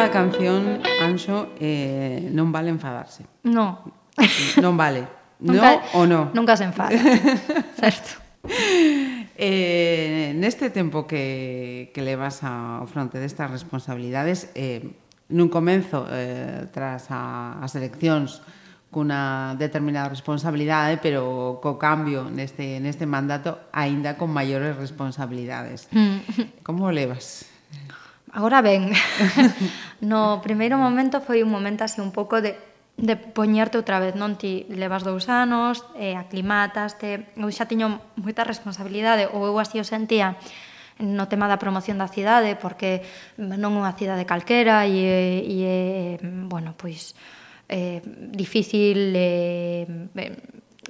a canción, Anxo, eh, non vale enfadarse. No. Non vale. No nunca, o no. Nunca se enfada. certo. Eh, neste tempo que, que levas ao fronte destas responsabilidades, eh, nun comenzo, eh, tras a, as eleccións, cunha determinada responsabilidade, pero co cambio neste, neste mandato aínda con maiores responsabilidades. Mm. Como o levas? Agora ben, No primeiro momento foi un momento así un pouco de de poñerte outra vez, non ti levas dous anos, eh, aclimataste, eu xa tiño moita responsabilidade, ou eu así o sentía, no tema da promoción da cidade, porque non é unha cidade calquera e, e bueno, pois, eh, difícil eh,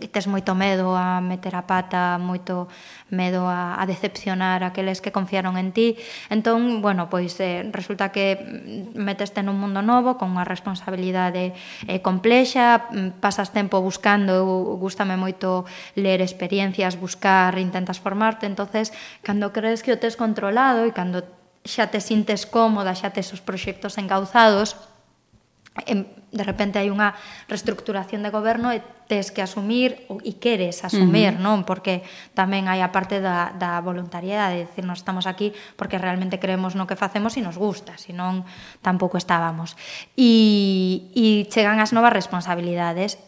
tes moito medo a meter a pata, moito medo a, a decepcionar aqueles que confiaron en ti. Entón, bueno, pois eh, resulta que meteste nun mundo novo con unha responsabilidade eh, complexa, mm, pasas tempo buscando, eu gustame moito ler experiencias, buscar, intentas formarte, entonces cando crees que o tes controlado e cando xa te sintes cómoda, xa tes os proxectos engauzados, em, de repente hai unha reestructuración de goberno e tes que asumir ou, e queres asumir, uh -huh. non? Porque tamén hai a parte da, da voluntariedade, de decir, non estamos aquí porque realmente creemos no que facemos e nos gusta, senón tampouco estábamos. E, e chegan as novas responsabilidades.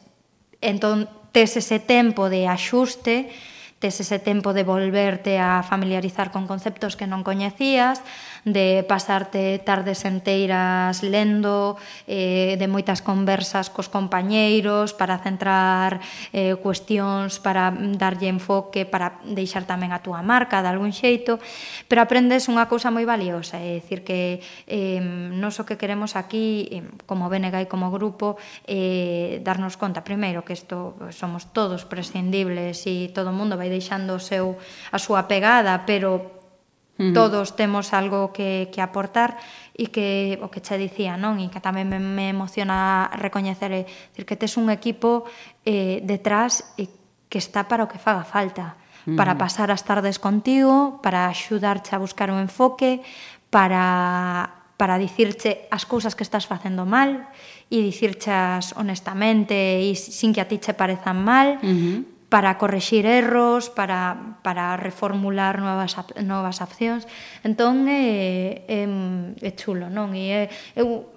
Entón, tes ese tempo de axuste, tes ese tempo de volverte a familiarizar con conceptos que non coñecías, de pasarte tardes enteiras lendo, eh, de moitas conversas cos compañeiros para centrar eh, cuestións, para darlle enfoque, para deixar tamén a túa marca de algún xeito, pero aprendes unha cousa moi valiosa, é dicir que eh, non so que queremos aquí, como BNG e como grupo, eh, darnos conta, primeiro, que isto somos todos prescindibles e todo o mundo vai deixando o seu, a súa pegada, pero Uh -huh. Todos temos algo que, que aportar e que o que che dicía, non? E que tamén me, me emociona recoñecer, é decir, que tes un equipo eh, detrás e que está para o que faga falta, uh -huh. para pasar as tardes contigo, para axudarche a buscar un enfoque, para para dicirche as cousas que estás facendo mal e dicirchas honestamente e sin que a ti che parezan mal, uh -huh para corregir erros, para, para reformular novas, novas opcións. Entón, é, é, é chulo, non? E é, eu,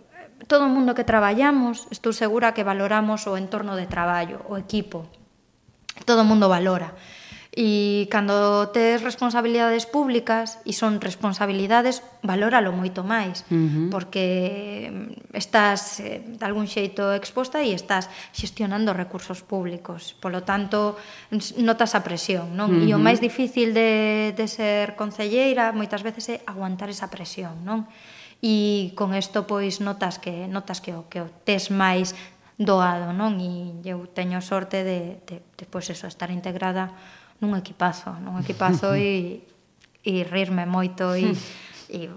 todo o mundo que traballamos, estou segura que valoramos o entorno de traballo, o equipo. Todo o mundo valora. E cando tes responsabilidades públicas e son responsabilidades, valóralo moito máis, uh -huh. porque estás eh, de algún xeito exposta e estás xestionando recursos públicos. Polo tanto, notas a presión, non? Uh -huh. E o máis difícil de, de ser concelleira moitas veces é aguantar esa presión, non? E con isto pois notas que notas que o que o tes máis doado, non? E eu teño sorte de, de, de pois eso, estar integrada nun equipazo, nun equipazo e, e rirme moito e, e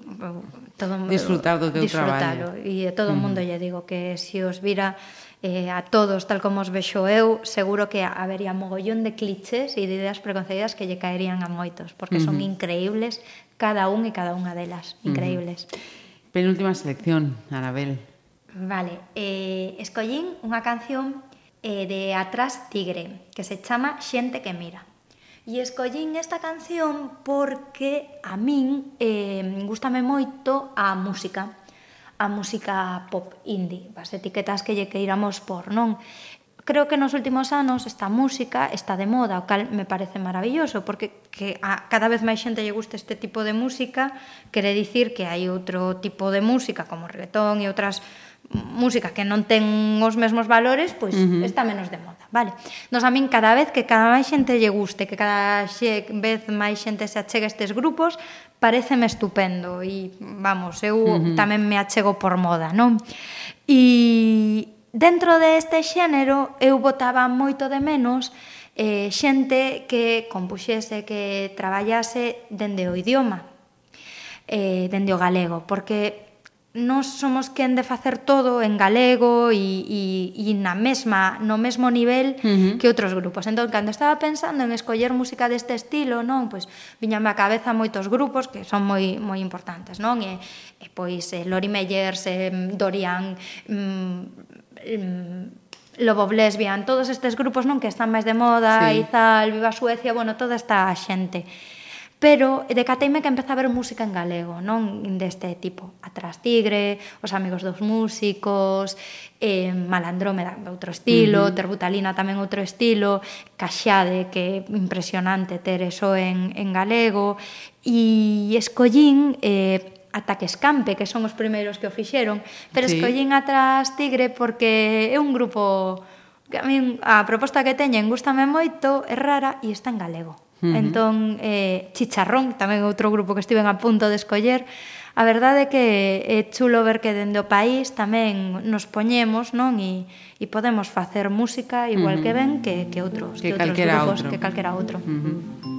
todo disfrutar do teu traballo. E a todo o mundo lle digo que se si os vira eh, a todos tal como os vexo eu, seguro que habería mogollón de clichés e de ideas preconcebidas que lle caerían a moitos, porque son uh -huh. increíbles cada un e cada unha delas, increíbles. Uh -huh. Penúltima selección, Anabel. Vale, eh, escollín unha canción eh, de Atrás Tigre, que se chama Xente que mira. E escollín esta canción porque a min eh, gustame moito a música, a música pop indie, as etiquetas que lle queiramos por, non? Creo que nos últimos anos esta música está de moda, o cal me parece maravilloso, porque que a cada vez máis xente lle gusta este tipo de música, quere dicir que hai outro tipo de música como reggaetón e outras música que non ten os mesmos valores, pois uh -huh. está menos de moda, vale? Nos a min cada vez que cada máis xente lle guste, que cada xe, vez máis xente se achega a estes grupos, pareceme estupendo e vamos, eu uh -huh. tamén me achego por moda, non? E dentro deste xénero eu botaba moito de menos eh, xente que compuxese, que traballase dende o idioma, eh, dende o galego, porque nós somos quen de facer todo en galego e, e, e na mesma, no mesmo nivel uh -huh. que outros grupos. Entón, cando estaba pensando en escoller música deste estilo, non, pois viñame á cabeza moitos grupos que son moi moi importantes, non? E, e pois eh, Lori Meyers, eh, Dorian, mm, mm, Lobo Lesbian, todos estes grupos non que están máis de moda, sí. Izal, Viva Suecia, bueno, toda esta xente pero decateime que empecé a ver música en galego, non deste tipo, Atrás Tigre, Os Amigos dos Músicos, eh, Malandrómeda, outro estilo, uh -huh. Terbutalina tamén outro estilo, Caxade, que é impresionante ter eso en, en galego, e escollín... Eh, Ataque escampe, que son os primeiros que o fixeron, pero sí. escollín atrás Tigre porque é un grupo que a, min, a proposta que teñen gustame moito, é rara e está en galego. Uh -huh. Entón, eh, Chicharrón, tamén outro grupo que estiven a punto de escoller, a verdade é que é chulo ver que dende o país tamén nos poñemos, non? E, e podemos facer música igual uh -huh. que ben que, que outros, que, que outros calquera grupos, outro. que calquera outro. Uh -huh.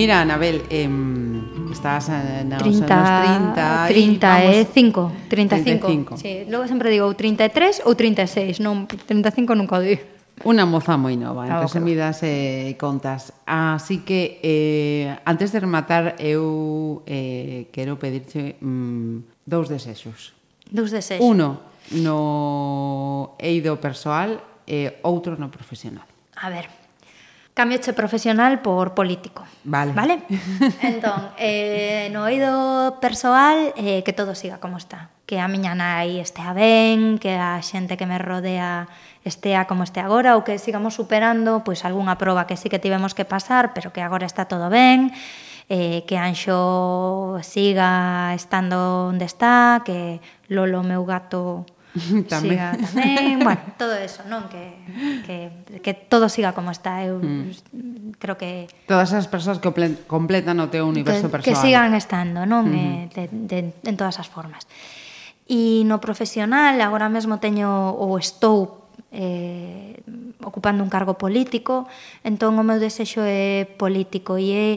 Mira, Anabel, eh, estás nos 30, anos 30... 35, 35. 35. Sí, logo sempre digo 33 ou 36, non 35 nunca o digo. Unha moza moi nova, ah, en claro, resumidas claro. eh, contas. Así que, eh, antes de rematar, eu eh, quero pedirche mm, dous desexos. Dous desexos. Uno no eido persoal e eh, outro no profesional. A ver. Cámbioche profesional por político. Vale. Vale? Entón, eh, no oído persoal, eh, que todo siga como está. Que a miña nai estea ben, que a xente que me rodea estea como este agora ou que sigamos superando pois algunha proba que sí que tivemos que pasar, pero que agora está todo ben, eh, que Anxo siga estando onde está, que Lolo, meu gato, tamén. Siga, tamén, bueno, todo eso, non que, que, que todo siga como está. Eu mm. creo que todas as persoas que completan o teu universo que, persoal. Que sigan estando, non? Mm -hmm. eh, de, de, en todas as formas. E no profesional, agora mesmo teño ou estou eh, ocupando un cargo político, entón o meu desexo é político e é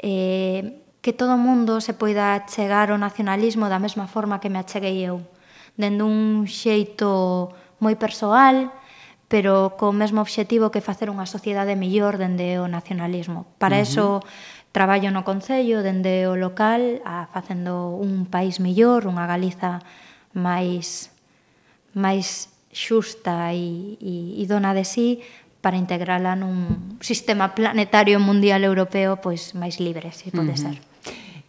eh, que todo o mundo se poida chegar ao nacionalismo da mesma forma que me acheguei eu dende un xeito moi persoal, pero co mesmo obxectivo que facer unha sociedade mellor dende o nacionalismo. Para uh -huh. eso traballo no Concello, dende o local, a facendo un país mellor, unha Galiza máis máis xusta e, e, e dona de sí para integrala nun sistema planetario mundial europeo pois máis libre, se si pode uh -huh. ser.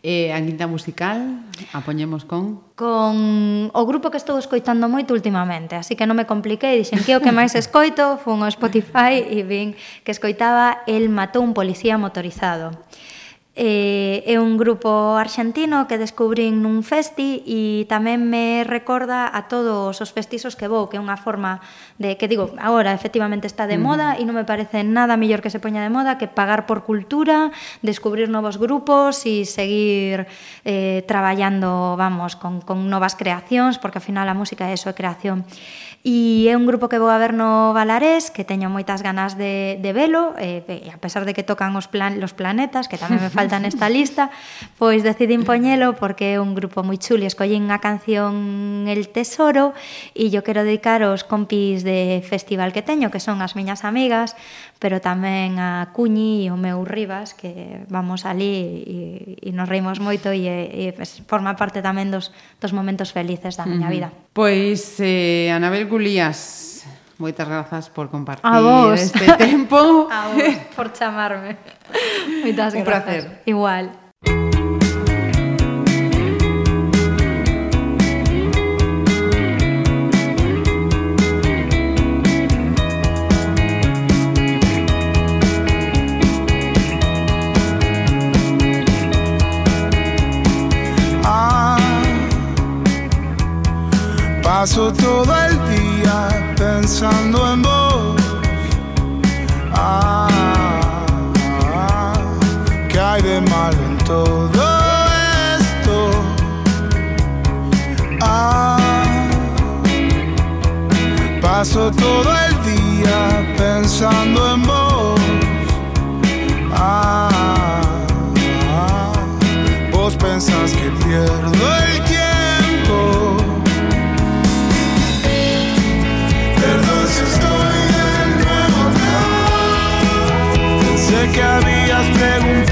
E a quinta musical a poñemos con? Con o grupo que estou escoitando moito últimamente, así que non me compliquei, dixen que o que máis escoito fun ao Spotify e vin que escoitaba El matou un policía motorizado. Eh, é un grupo arxentino que descubrín nun festi e tamén me recorda a todos os festizos que vou, que é unha forma de que digo, agora efectivamente está de moda e non me parece nada mellor que se poña de moda que pagar por cultura, descubrir novos grupos e seguir eh, traballando, vamos, con, con novas creacións, porque ao final a música é eso, é creación. E é un grupo que vou a ver no Valarés, que teño moitas ganas de, de velo, e, e a pesar de que tocan os, plan, los planetas, que tamén me faltan esta lista, pois decidín poñelo porque é un grupo moi chulo. Escollín a canción El Tesoro e yo quero dedicar aos compis de festival que teño, que son as miñas amigas, pero tamén a Cuñi e o meu Rivas, que vamos ali e, e nos reímos moito e, e pues, forma parte tamén dos, dos momentos felices da miña vida. Pois, eh, Anabel Gulías, moitas grazas por compartir a vos. este tempo. a vos, por chamarme. Moitas Un grazas. Un placer. Igual. Paso todo el día pensando en vos. Ah, ¿qué hay de malo en todo esto? Ah, paso todo el día pensando en vos. Ah, vos pensás que pierdo el tiempo. Que habías preguntado